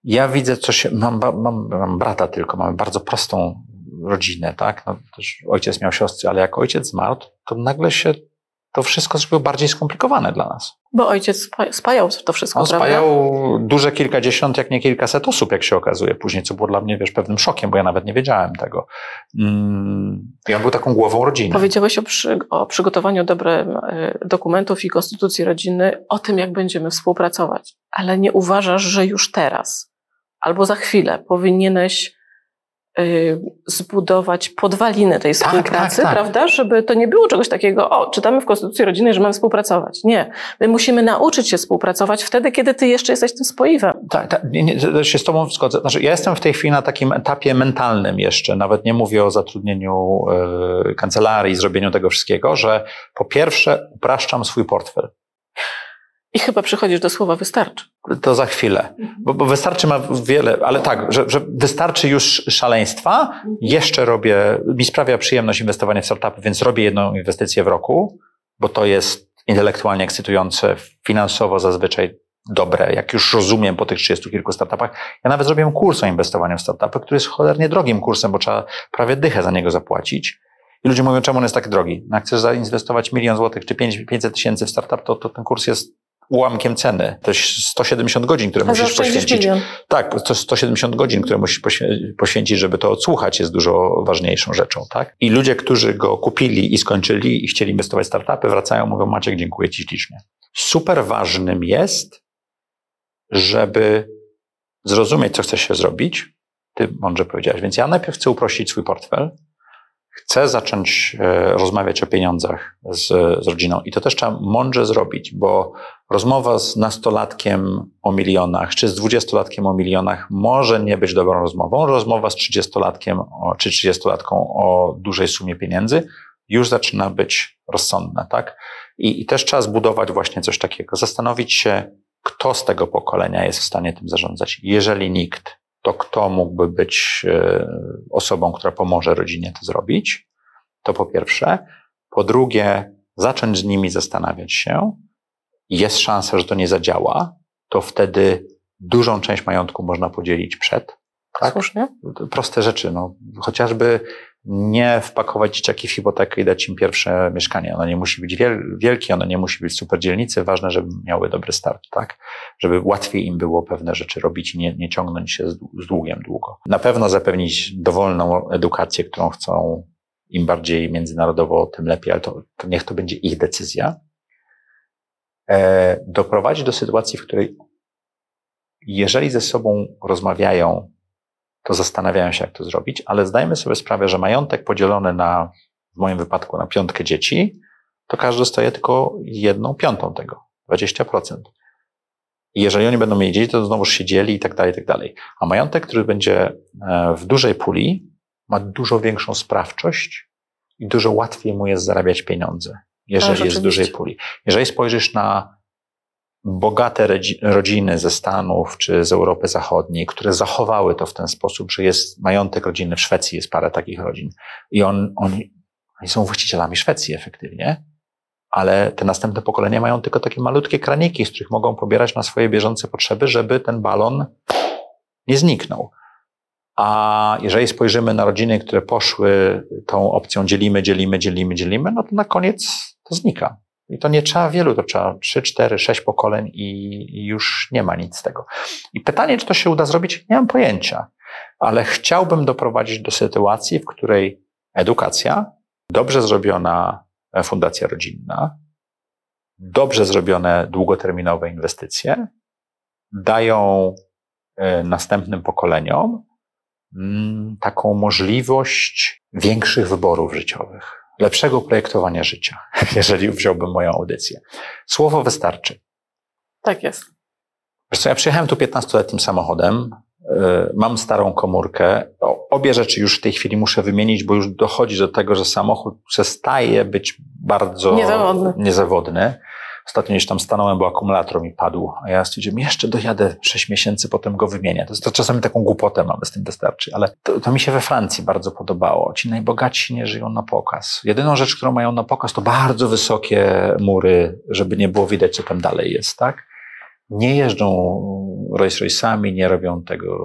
ja widzę, co się. Mam, mam, mam brata tylko, mamy bardzo prostą rodzinę, tak? No, też ojciec miał siostry, ale jak ojciec zmarł, to nagle się to wszystko zrobiło bardziej skomplikowane dla nas. Bo ojciec spa, spajał to wszystko, On prawda? spajał duże kilkadziesiąt, jak nie kilkaset osób, jak się okazuje później, co było dla mnie, wiesz, pewnym szokiem, bo ja nawet nie wiedziałem tego. Mm, I on był taką głową rodziny. Powiedziałeś o, przy, o przygotowaniu dobrych e, dokumentów i konstytucji rodziny, o tym, jak będziemy współpracować. Ale nie uważasz, że już teraz albo za chwilę powinieneś y, zbudować podwaliny tej Tak, współpracy, tak, tak. prawda? Żeby to nie było czegoś takiego, o, czytamy w Konstytucji Rodzinnej, że mamy współpracować. Nie. My musimy nauczyć się współpracować wtedy, kiedy ty jeszcze jesteś tym spoiwem. Tak, tak nie, nie, się z Tobą zgodzę. Znaczy, ja jestem w tej chwili na takim etapie mentalnym jeszcze, nawet nie mówię o zatrudnieniu e, kancelarii, zrobieniu tego wszystkiego, że po pierwsze upraszczam swój portfel. I chyba przychodzisz do słowa wystarczy. To za chwilę, bo, bo wystarczy ma wiele, ale tak, że, że wystarczy już szaleństwa, jeszcze robię, mi sprawia przyjemność inwestowanie w startupy, więc robię jedną inwestycję w roku, bo to jest intelektualnie ekscytujące, finansowo zazwyczaj dobre, jak już rozumiem po tych 30 kilku startupach. Ja nawet zrobiłem kurs o inwestowaniu w startupy, który jest cholernie drogim kursem, bo trzeba prawie dychę za niego zapłacić. I ludzie mówią, czemu on jest tak drogi? No jak chcesz zainwestować milion złotych czy 5 500 tysięcy w startup, to, to ten kurs jest ułamkiem ceny. To jest 170 godzin, które A musisz poświęcić. milion. Tak, to 170 godzin, które musisz poświę- poświęcić, żeby to odsłuchać, jest dużo ważniejszą rzeczą, tak? I ludzie, którzy go kupili i skończyli i chcieli inwestować w startupy, wracają, mówią, Maciek, dziękuję Ci ślicznie. Super ważnym jest, żeby zrozumieć, co chce się zrobić. Ty mądrze powiedziałeś. Więc ja najpierw chcę uprościć swój portfel. Chcę zacząć e, rozmawiać o pieniądzach z, z rodziną. I to też trzeba mądrze zrobić, bo rozmowa z nastolatkiem o milionach, czy z dwudziestolatkiem o milionach może nie być dobrą rozmową. Rozmowa z trzydziestolatkiem czy trzydziestolatką o dużej sumie pieniędzy już zaczyna być rozsądna, tak? I, I też trzeba zbudować właśnie coś takiego. Zastanowić się, kto z tego pokolenia jest w stanie tym zarządzać. Jeżeli nikt, to kto mógłby być e, osobą, która pomoże rodzinie to zrobić? To po pierwsze. Po drugie, zacząć z nimi zastanawiać się. Jest szansa, że to nie zadziała, to wtedy dużą część majątku można podzielić przed. Tak? Słusznie. Proste rzeczy, no. chociażby nie wpakować dzieciaki w hipotekę i dać im pierwsze mieszkanie. Ono nie musi być wiel- wielkie, ono nie musi być super dzielnicy, ważne, żeby miały dobry start, tak? Żeby łatwiej im było pewne rzeczy robić i nie, nie ciągnąć się z długiem długo. Na pewno zapewnić dowolną edukację, którą chcą, im bardziej międzynarodowo, tym lepiej, ale to, to niech to będzie ich decyzja. E, doprowadzić do sytuacji, w której jeżeli ze sobą rozmawiają, to zastanawiają się, jak to zrobić, ale zdajmy sobie sprawę, że majątek podzielony na, w moim wypadku, na piątkę dzieci, to każdy dostaje tylko jedną piątą tego, 20%. I jeżeli oni będą mieli dzieci, to znowuż się dzieli i tak dalej, i tak dalej. A majątek, który będzie e, w dużej puli, ma dużo większą sprawczość i dużo łatwiej mu jest zarabiać pieniądze, jeżeli jest w dużej puli. Jeżeli spojrzysz na bogate rodzi- rodziny ze Stanów czy z Europy Zachodniej, które zachowały to w ten sposób, że jest majątek rodzinny. W Szwecji jest parę takich rodzin. I on, oni, oni są właścicielami Szwecji efektywnie, ale te następne pokolenia mają tylko takie malutkie kraniki, z których mogą pobierać na swoje bieżące potrzeby, żeby ten balon nie zniknął. A jeżeli spojrzymy na rodziny, które poszły tą opcją dzielimy, dzielimy, dzielimy, dzielimy, no to na koniec to znika. I to nie trzeba wielu, to trzeba 3, 4, 6 pokoleń i, już nie ma nic z tego. I pytanie, czy to się uda zrobić, nie mam pojęcia, ale chciałbym doprowadzić do sytuacji, w której edukacja, dobrze zrobiona fundacja rodzinna, dobrze zrobione długoterminowe inwestycje dają e, następnym pokoleniom mm, taką możliwość większych wyborów życiowych, lepszego projektowania życia, jeżeli wziąłbym moją audycję. Słowo wystarczy. Tak jest. Wiesz co, ja przyjechałem tu 15-letnim samochodem, yy, mam starą komórkę. Obie rzeczy już w tej chwili muszę wymienić, bo już dochodzi do tego, że samochód przestaje być bardzo Niezawodny. niezawodny. Ostatnio gdzieś tam stanąłem, bo akumulator mi padł, a ja stwierdziłem, jeszcze dojadę 6 miesięcy, potem go wymienię. To, jest, to czasami taką głupotę mamy, z tym wystarczy, ale to, to mi się we Francji bardzo podobało. Ci najbogatsi nie żyją na pokaz. Jedyną rzecz, którą mają na pokaz, to bardzo wysokie mury, żeby nie było widać, co tam dalej jest, tak? Nie jeżdżą Rolls Royce'ami, nie robią tego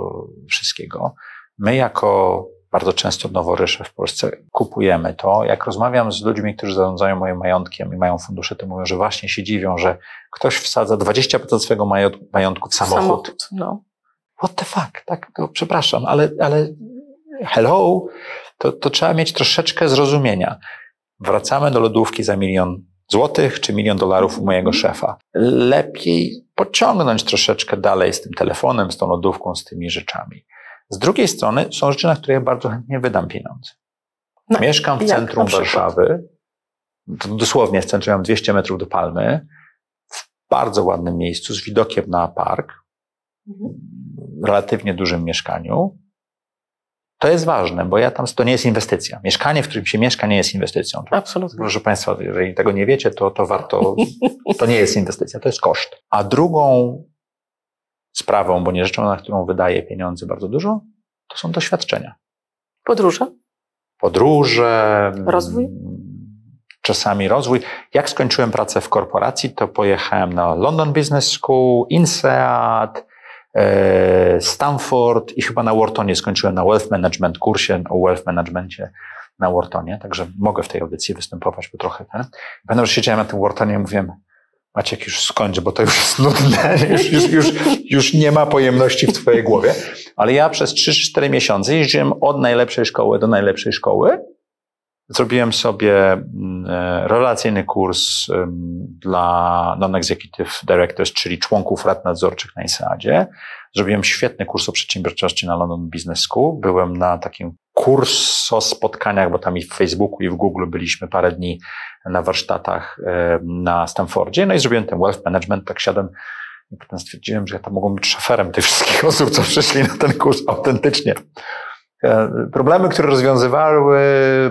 wszystkiego. My jako bardzo często noworysze w Polsce kupujemy to. Jak rozmawiam z ludźmi, którzy zarządzają moim majątkiem i mają fundusze, to mówią, że właśnie się dziwią, że ktoś wsadza 20% swojego mająt- majątku w samochód. No. What the fuck? Tak, to przepraszam, ale, ale hello, to, to trzeba mieć troszeczkę zrozumienia. Wracamy do lodówki za milion złotych czy milion dolarów u mojego szefa. Lepiej pociągnąć troszeczkę dalej z tym telefonem, z tą lodówką, z tymi rzeczami. Z drugiej strony są rzeczy, na które ja bardzo chętnie wydam pieniądze. No, Mieszkam w centrum? Warszawy, dosłownie w centrum mam 200 metrów do Palmy, w bardzo ładnym miejscu z widokiem na park, Mhm. relatywnie dużym mieszkaniu. To jest ważne, bo ja tam, to nie jest inwestycja. Mieszkanie, w którym się mieszka, nie jest inwestycją. Absolutnie. Proszę Państwa, jeżeli tego nie wiecie, to, to warto, to nie jest inwestycja, to jest koszt. A drugą sprawą, bo nie rzeczą, na którą wydaję pieniądze bardzo dużo, to są doświadczenia. Podróże? Podróże. Rozwój? mm, Czasami rozwój. Jak skończyłem pracę w korporacji, to pojechałem na London Business School, INSEAD, e, Stanford i chyba na Whartonie skończyłem na Wealth Management kursie o Wealth Managementie na Whartonie, także mogę w tej audycji występować, bo trochę ten. Pamiętam, że siedziałem na tym Whartonie i mówiłem, Maciek, już skończ, bo to już jest nudne, już, już, już, już nie ma pojemności w twojej głowie. Ale ja przez 3-4 miesiące jeździłem od najlepszej szkoły do najlepszej szkoły. Zrobiłem sobie mm, e, relacyjny kurs dla non-executive directors, czyli członków rad nadzorczych na ISAD-zie. Zrobiłem świetny kurs o przedsiębiorczości na London Business School. Byłem na takim kurso spotkaniach, bo tam i w Facebooku i w Google byliśmy parę dni na warsztatach na Stanfordzie. No i zrobiłem ten wealth management, tak siadłem i potem stwierdziłem, że ja tam mogłem być szoferem tych wszystkich osób, co przyszli na ten kurs autentycznie. E, Problemy, które rozwiązywały,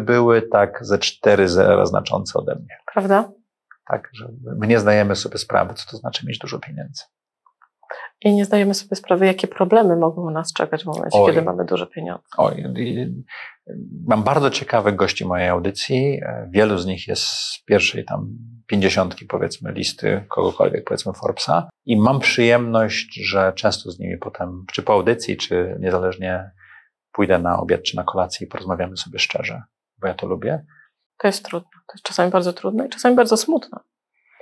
były tak ze cztery zera znaczące ode mnie. Prawda? Tak, że my nie zdajemy sobie sprawy, co to znaczy mieć dużo pieniędzy. I nie zdajemy sobie sprawy, jakie problemy mogą nas czekać w momencie, Oj. kiedy mamy duże pieniądze. Oj, mam bardzo ciekawych gości mojej audycji. Wielu z nich jest z pierwszej tam pięćdziesiątki, powiedzmy, listy kogokolwiek, powiedzmy Forbesa. I mam przyjemność, że często z nimi potem, czy po audycji, czy niezależnie pójdę na obiad, czy na kolację i porozmawiamy sobie szczerze, bo ja to lubię. To jest trudne. To jest czasami bardzo trudne i czasami bardzo smutne,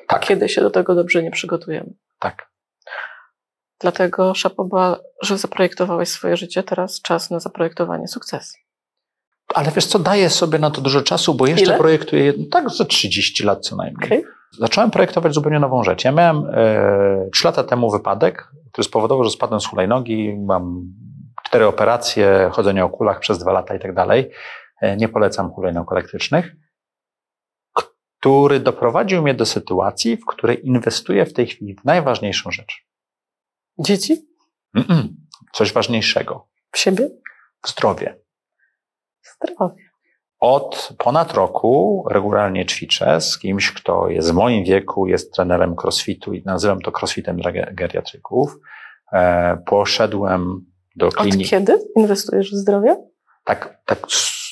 Tak, kiedy się do tego dobrze nie przygotujemy. tak. Dlatego szapoba, że zaprojektowałeś swoje życie, teraz czas na zaprojektowanie sukcesu. Ale wiesz co, daję sobie na to dużo czasu, bo jeszcze Ile? projektuję, tak za 30 lat co najmniej. Okej? Zacząłem projektować zupełnie nową rzecz. Ja miałem e, 3 lata temu wypadek, który spowodował, że spadłem z hulajnogi, mam cztery operacje, chodzenie o kulach przez dwa lata i tak dalej. E, Nie polecam hulajnóg elektrycznych, który doprowadził mnie do sytuacji, w której inwestuję w tej chwili w najważniejszą rzecz. Dzieci? Mm-mm. Coś ważniejszego. W siebie? W zdrowie. Zdrowie. Od ponad roku regularnie ćwiczę z kimś, kto jest w moim wieku, jest trenerem crossfitu i nazywam to crossfitem dla ge- geriatryków. E, poszedłem do Od kliniki. kiedy inwestujesz w zdrowie? Tak, tak,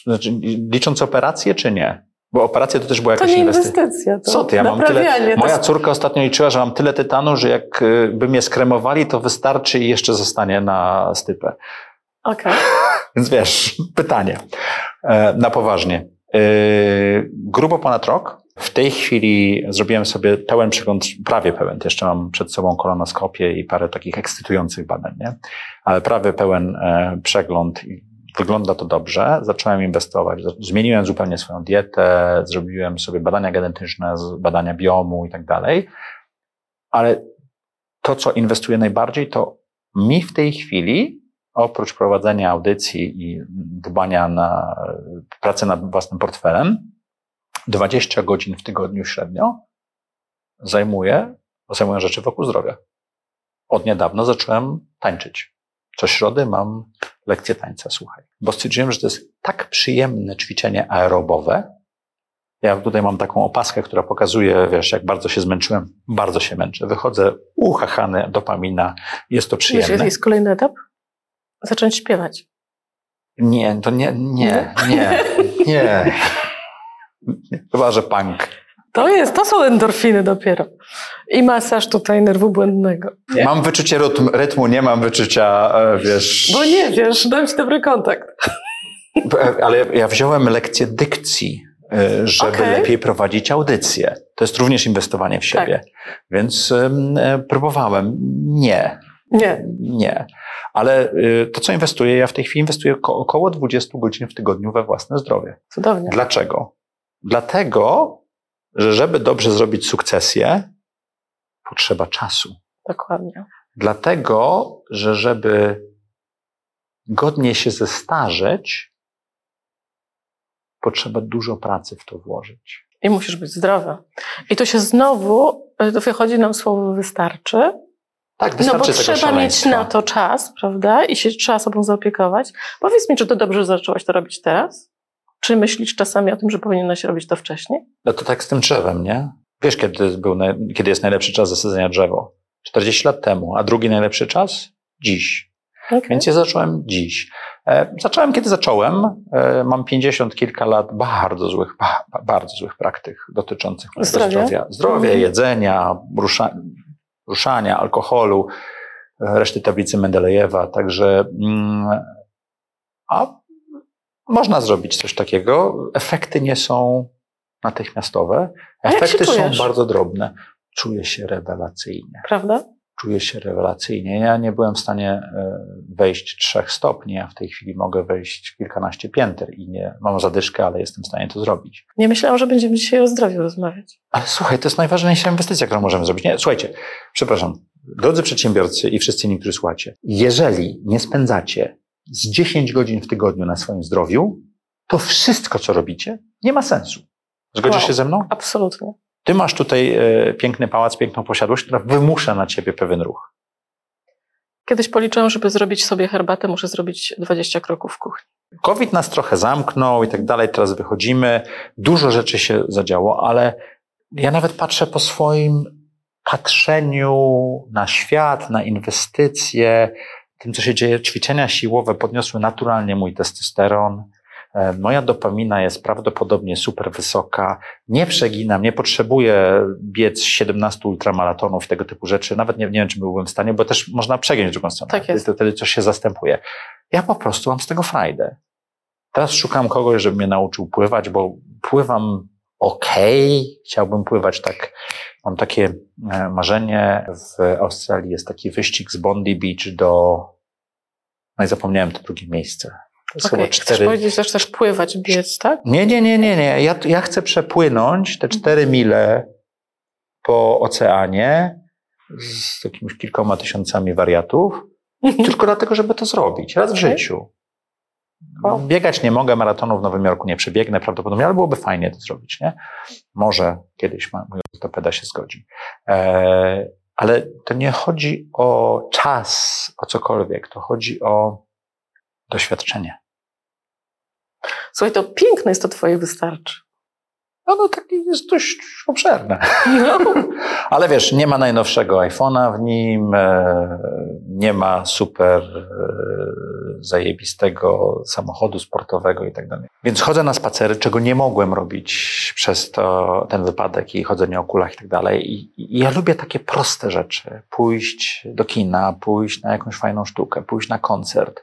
znaczy, licząc operacje, czy nie? Bo operacja to też była To jakaś nie inwestycja. inwestycja. To Co ty, ja mam tyle. To Moja jest- córka ostatnio liczyła, że mam tyle tytanu, że jak y, by mnie skremowali, to wystarczy i jeszcze zostanie na stypę. Okej. Więc wiesz, pytanie e, na poważnie. E, Grubo ponad rok. W tej chwili zrobiłem sobie pełen przegląd, prawie pełen, jeszcze mam przed sobą kolonoskopię i parę takich ekscytujących badań, nie? ale prawie pełen e, przegląd wygląda to dobrze. Zacząłem inwestować, zmieniłem zupełnie swoją dietę, zrobiłem sobie badania genetyczne, badania biomu i tak dalej, ale to, co inwestuję najbardziej, to mi w tej chwili oprócz prowadzenia audycji i dbania na pracę nad własnym portfelem, 20 godzin w tygodniu średnio zajmuję, zajmuję rzeczy wokół zdrowia. Od niedawna zacząłem tańczyć. Co środy mam lekcję tańca, słuchaj. Bo stwierdziłem, że to jest tak przyjemne ćwiczenie aerobowe. Ja tutaj mam taką opaskę, która pokazuje, wiesz, jak bardzo się zmęczyłem. Bardzo się męczę. Wychodzę uchachany, dopamina. Jest to Wiesz, przyjemne. jaki jest kolejny etap? Zacząć śpiewać. Nie, to nie, nie, nie, nie. Chyba, że punk. To jest, to są endorfiny dopiero. I masaż tutaj nerwu błędnego. Nie. Mam wyczucie rytm, rytmu, nie mam wyczucia, e, wiesz. Bo nie wiesz, dam ci dobry kontakt. E, Ale ja wziąłem lekcję dykcji, e, żeby Okej. lepiej prowadzić audycję. To jest również inwestowanie w siebie. Więc em, e, próbowałem. Nie, Nie. nie. Ale e, to, co inwestuję, ja w tej chwili inwestuję ko- około 20 godzin w tygodniu we własne zdrowie. Cudownie. Dlaczego? Dlatego, że żeby dobrze zrobić sukcesję, potrzeba czasu. Dokładnie. Dlatego, że żeby godnie się zestarzeć, potrzeba dużo pracy w to włożyć. I musisz być zdrowy. I to się znowu, y, wychodzi nam słowo wystarczy, Tak, no wystarczy bo tego trzeba mieć na to czas, prawda? I się trzeba sobą zaopiekować. Powiedz mi, czy to dobrze zaczęłaś to robić teraz? Czy myślisz czasami o tym, że powinnaś robić to wcześniej? No to tak z tym drzewem, nie? Wiesz, kiedy, był kiedy jest najlepszy czas zasadzenia drzewo? 40 lat temu. A drugi najlepszy czas? Dziś. Okay. Więc ja zacząłem dziś. E, zacząłem, kiedy zacząłem. E, mam 50 kilka lat bardzo złych, ba, ba- bardzo złych praktyk dotyczących Zdrowia? zdrowia. Zdrowia, Mhm. jedzenia, rusza, ruszania, alkoholu, e, reszty tablicy Mendelejewa. Także, mm, a można zrobić coś takiego. Efekty nie są natychmiastowe. Efekty są bardzo drobne. Czuję się rewelacyjnie Prawda? czuję się rewelacyjnie. Ja nie byłem w stanie e, wejść trzech stopni, a w tej chwili mogę wejść kilkanaście pięter i nie mam zadyszkę, ale jestem w stanie to zrobić. Nie myślałam, że będziemy dzisiaj o zdrowiu rozmawiać. Ale słuchaj, to jest najważniejsza inwestycja, którą możemy zrobić. Nie, słuchajcie, przepraszam, drodzy przedsiębiorcy i wszyscy inni, którzy słuchacie, jeżeli nie spędzacie z 10 godzin w tygodniu na swoim zdrowiu, to wszystko, co robicie, nie ma sensu. Zgodzisz Wow. się ze mną? Absolutnie. Ty masz tutaj e, piękny pałac, piękną posiadłość, która wymusza na ciebie pewien ruch. Kiedyś policzyłam, żeby zrobić sobie herbatę, muszę zrobić 20 kroków w kuchni. COVID nas trochę zamknął i tak dalej, teraz wychodzimy. Dużo rzeczy się zadziało, ale ja nawet patrzę po swoim patrzeniu na świat, na inwestycje, tym, co się dzieje. Ćwiczenia siłowe podniosły naturalnie mój testosteron. E, Moja dopamina jest prawdopodobnie super wysoka. Nie przeginam, nie potrzebuję biec 17 ultramaratonów i tego typu rzeczy. Nawet nie, nie wiem, czy byłbym w stanie, bo też można przegiąć drugą stronę. Tak jest. Wtedy coś się zastępuje. Ja po prostu mam z tego frajdę. Teraz szukam kogoś, żeby mnie nauczył pływać, bo pływam ok. Chciałbym pływać tak. Mam takie e, marzenie. W Australii jest taki wyścig z Bondi Beach do. No i zapomniałem to drugie miejsce. To Chcesz cztery. powiedzieć, że chcesz pływać, biec, tak? Nie, nie, nie, nie, nie. Ja, ja chcę przepłynąć te cztery mile po oceanie z jakimiś kilkoma tysiącami wariatów, tylko dlatego, żeby to zrobić raz w Okej. życiu. Wow. Biegać nie mogę, maratonu w Nowym Jorku nie przebiegnę prawdopodobnie, ale byłoby fajnie to zrobić, nie? Może kiedyś mój ortopeda się zgodzi. E, ale to nie chodzi o czas, o cokolwiek, to chodzi o doświadczenie. Słuchaj, to piękne jest to twoje wystarczy. No, no takie jest dość obszerne. No. Ale wiesz, nie ma najnowszego iPhone'a w nim, e, nie ma super e, zajebistego samochodu sportowego i tak dalej. Więc chodzę na spacery, czego nie mogłem robić przez to, ten wypadek i chodzenie o kulach i tak dalej. I ja lubię takie proste rzeczy. Pójść do kina, pójść na jakąś fajną sztukę, pójść na koncert,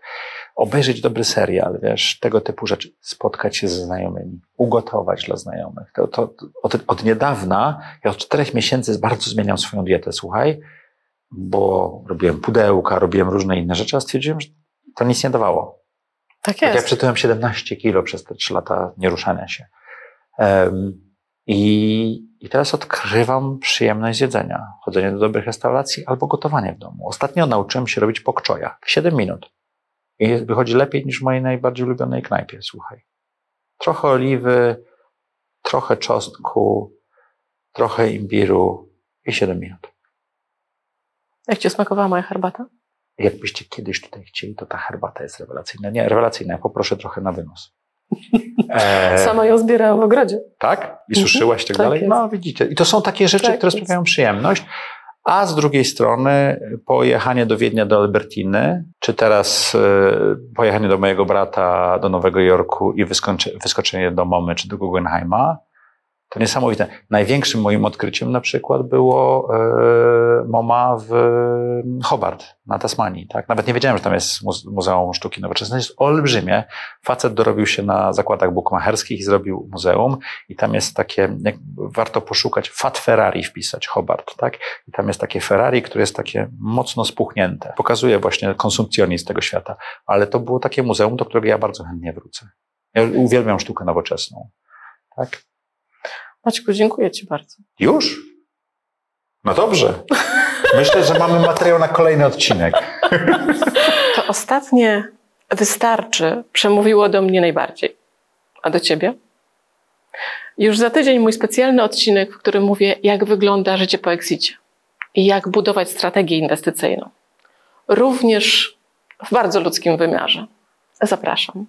obejrzeć dobry serial, wiesz, tego typu rzeczy. Spotkać się ze znajomymi, ugotować dla znajomych. To, to, od, od niedawna, ja od czterech miesięcy bardzo zmieniam swoją dietę, słuchaj, bo robiłem pudełka, robiłem różne inne rzeczy, a stwierdziłem, że to nic nie dawało. Tak Tak jest. przytyłem 17 kilo przez te 3 lata nieruszania się. Em, i, I teraz odkrywam przyjemność jedzenia. Chodzenie do dobrych restauracji albo gotowanie w domu. Ostatnio nauczyłem się robić pokczoja w 7 minut. I wychodzi lepiej niż w mojej najbardziej ulubionej knajpie, słuchaj. Trochę oliwy, trochę czosnku, trochę imbiru i 7 minut. Jak ci smakowała moja herbata? Jakbyście kiedyś tutaj chcieli, to ta herbata jest rewelacyjna. Nie, rewelacyjna. Ja poproszę trochę na wynos. E, Sama ją zbierałam w ogrodzie. Tak? I Mhm, suszyłaś i tak, tak dalej? jest. No widzicie. I to są takie rzeczy, Tak które jest. sprawiają przyjemność. A z drugiej strony pojechanie do Wiednia, do Albertiny, czy teraz e, pojechanie do mojego brata do Nowego Jorku i wyskoczenie do Momy czy do Guggenheima, to niesamowite. Największym moim odkryciem na przykład było e, MoMA w Hobart na Tasmanii. Tak? Nawet nie wiedziałem, że tam jest muze- Muzeum Sztuki Nowoczesnej. Jest olbrzymie. Facet dorobił się na zakładach bukmacherskich i zrobił muzeum. I tam jest takie, jak, warto poszukać, Fat Ferrari wpisać, Hobart. Tak? I tam jest takie Ferrari, które jest takie mocno spuchnięte. Pokazuje właśnie konsumpcjonizm tego świata. Ale to było takie muzeum, do którego ja bardzo chętnie wrócę. Ja uwielbiam sztukę nowoczesną. Tak? Maćku, dziękuję ci bardzo. Już? No dobrze. Myślę, że mamy materiał na kolejny odcinek. To ostatnie wystarczy przemówiło do mnie najbardziej. A do ciebie? Już za tydzień mój specjalny odcinek, w którym mówię, jak wygląda życie po exicie i jak budować strategię inwestycyjną. Również w bardzo ludzkim wymiarze. Zapraszam.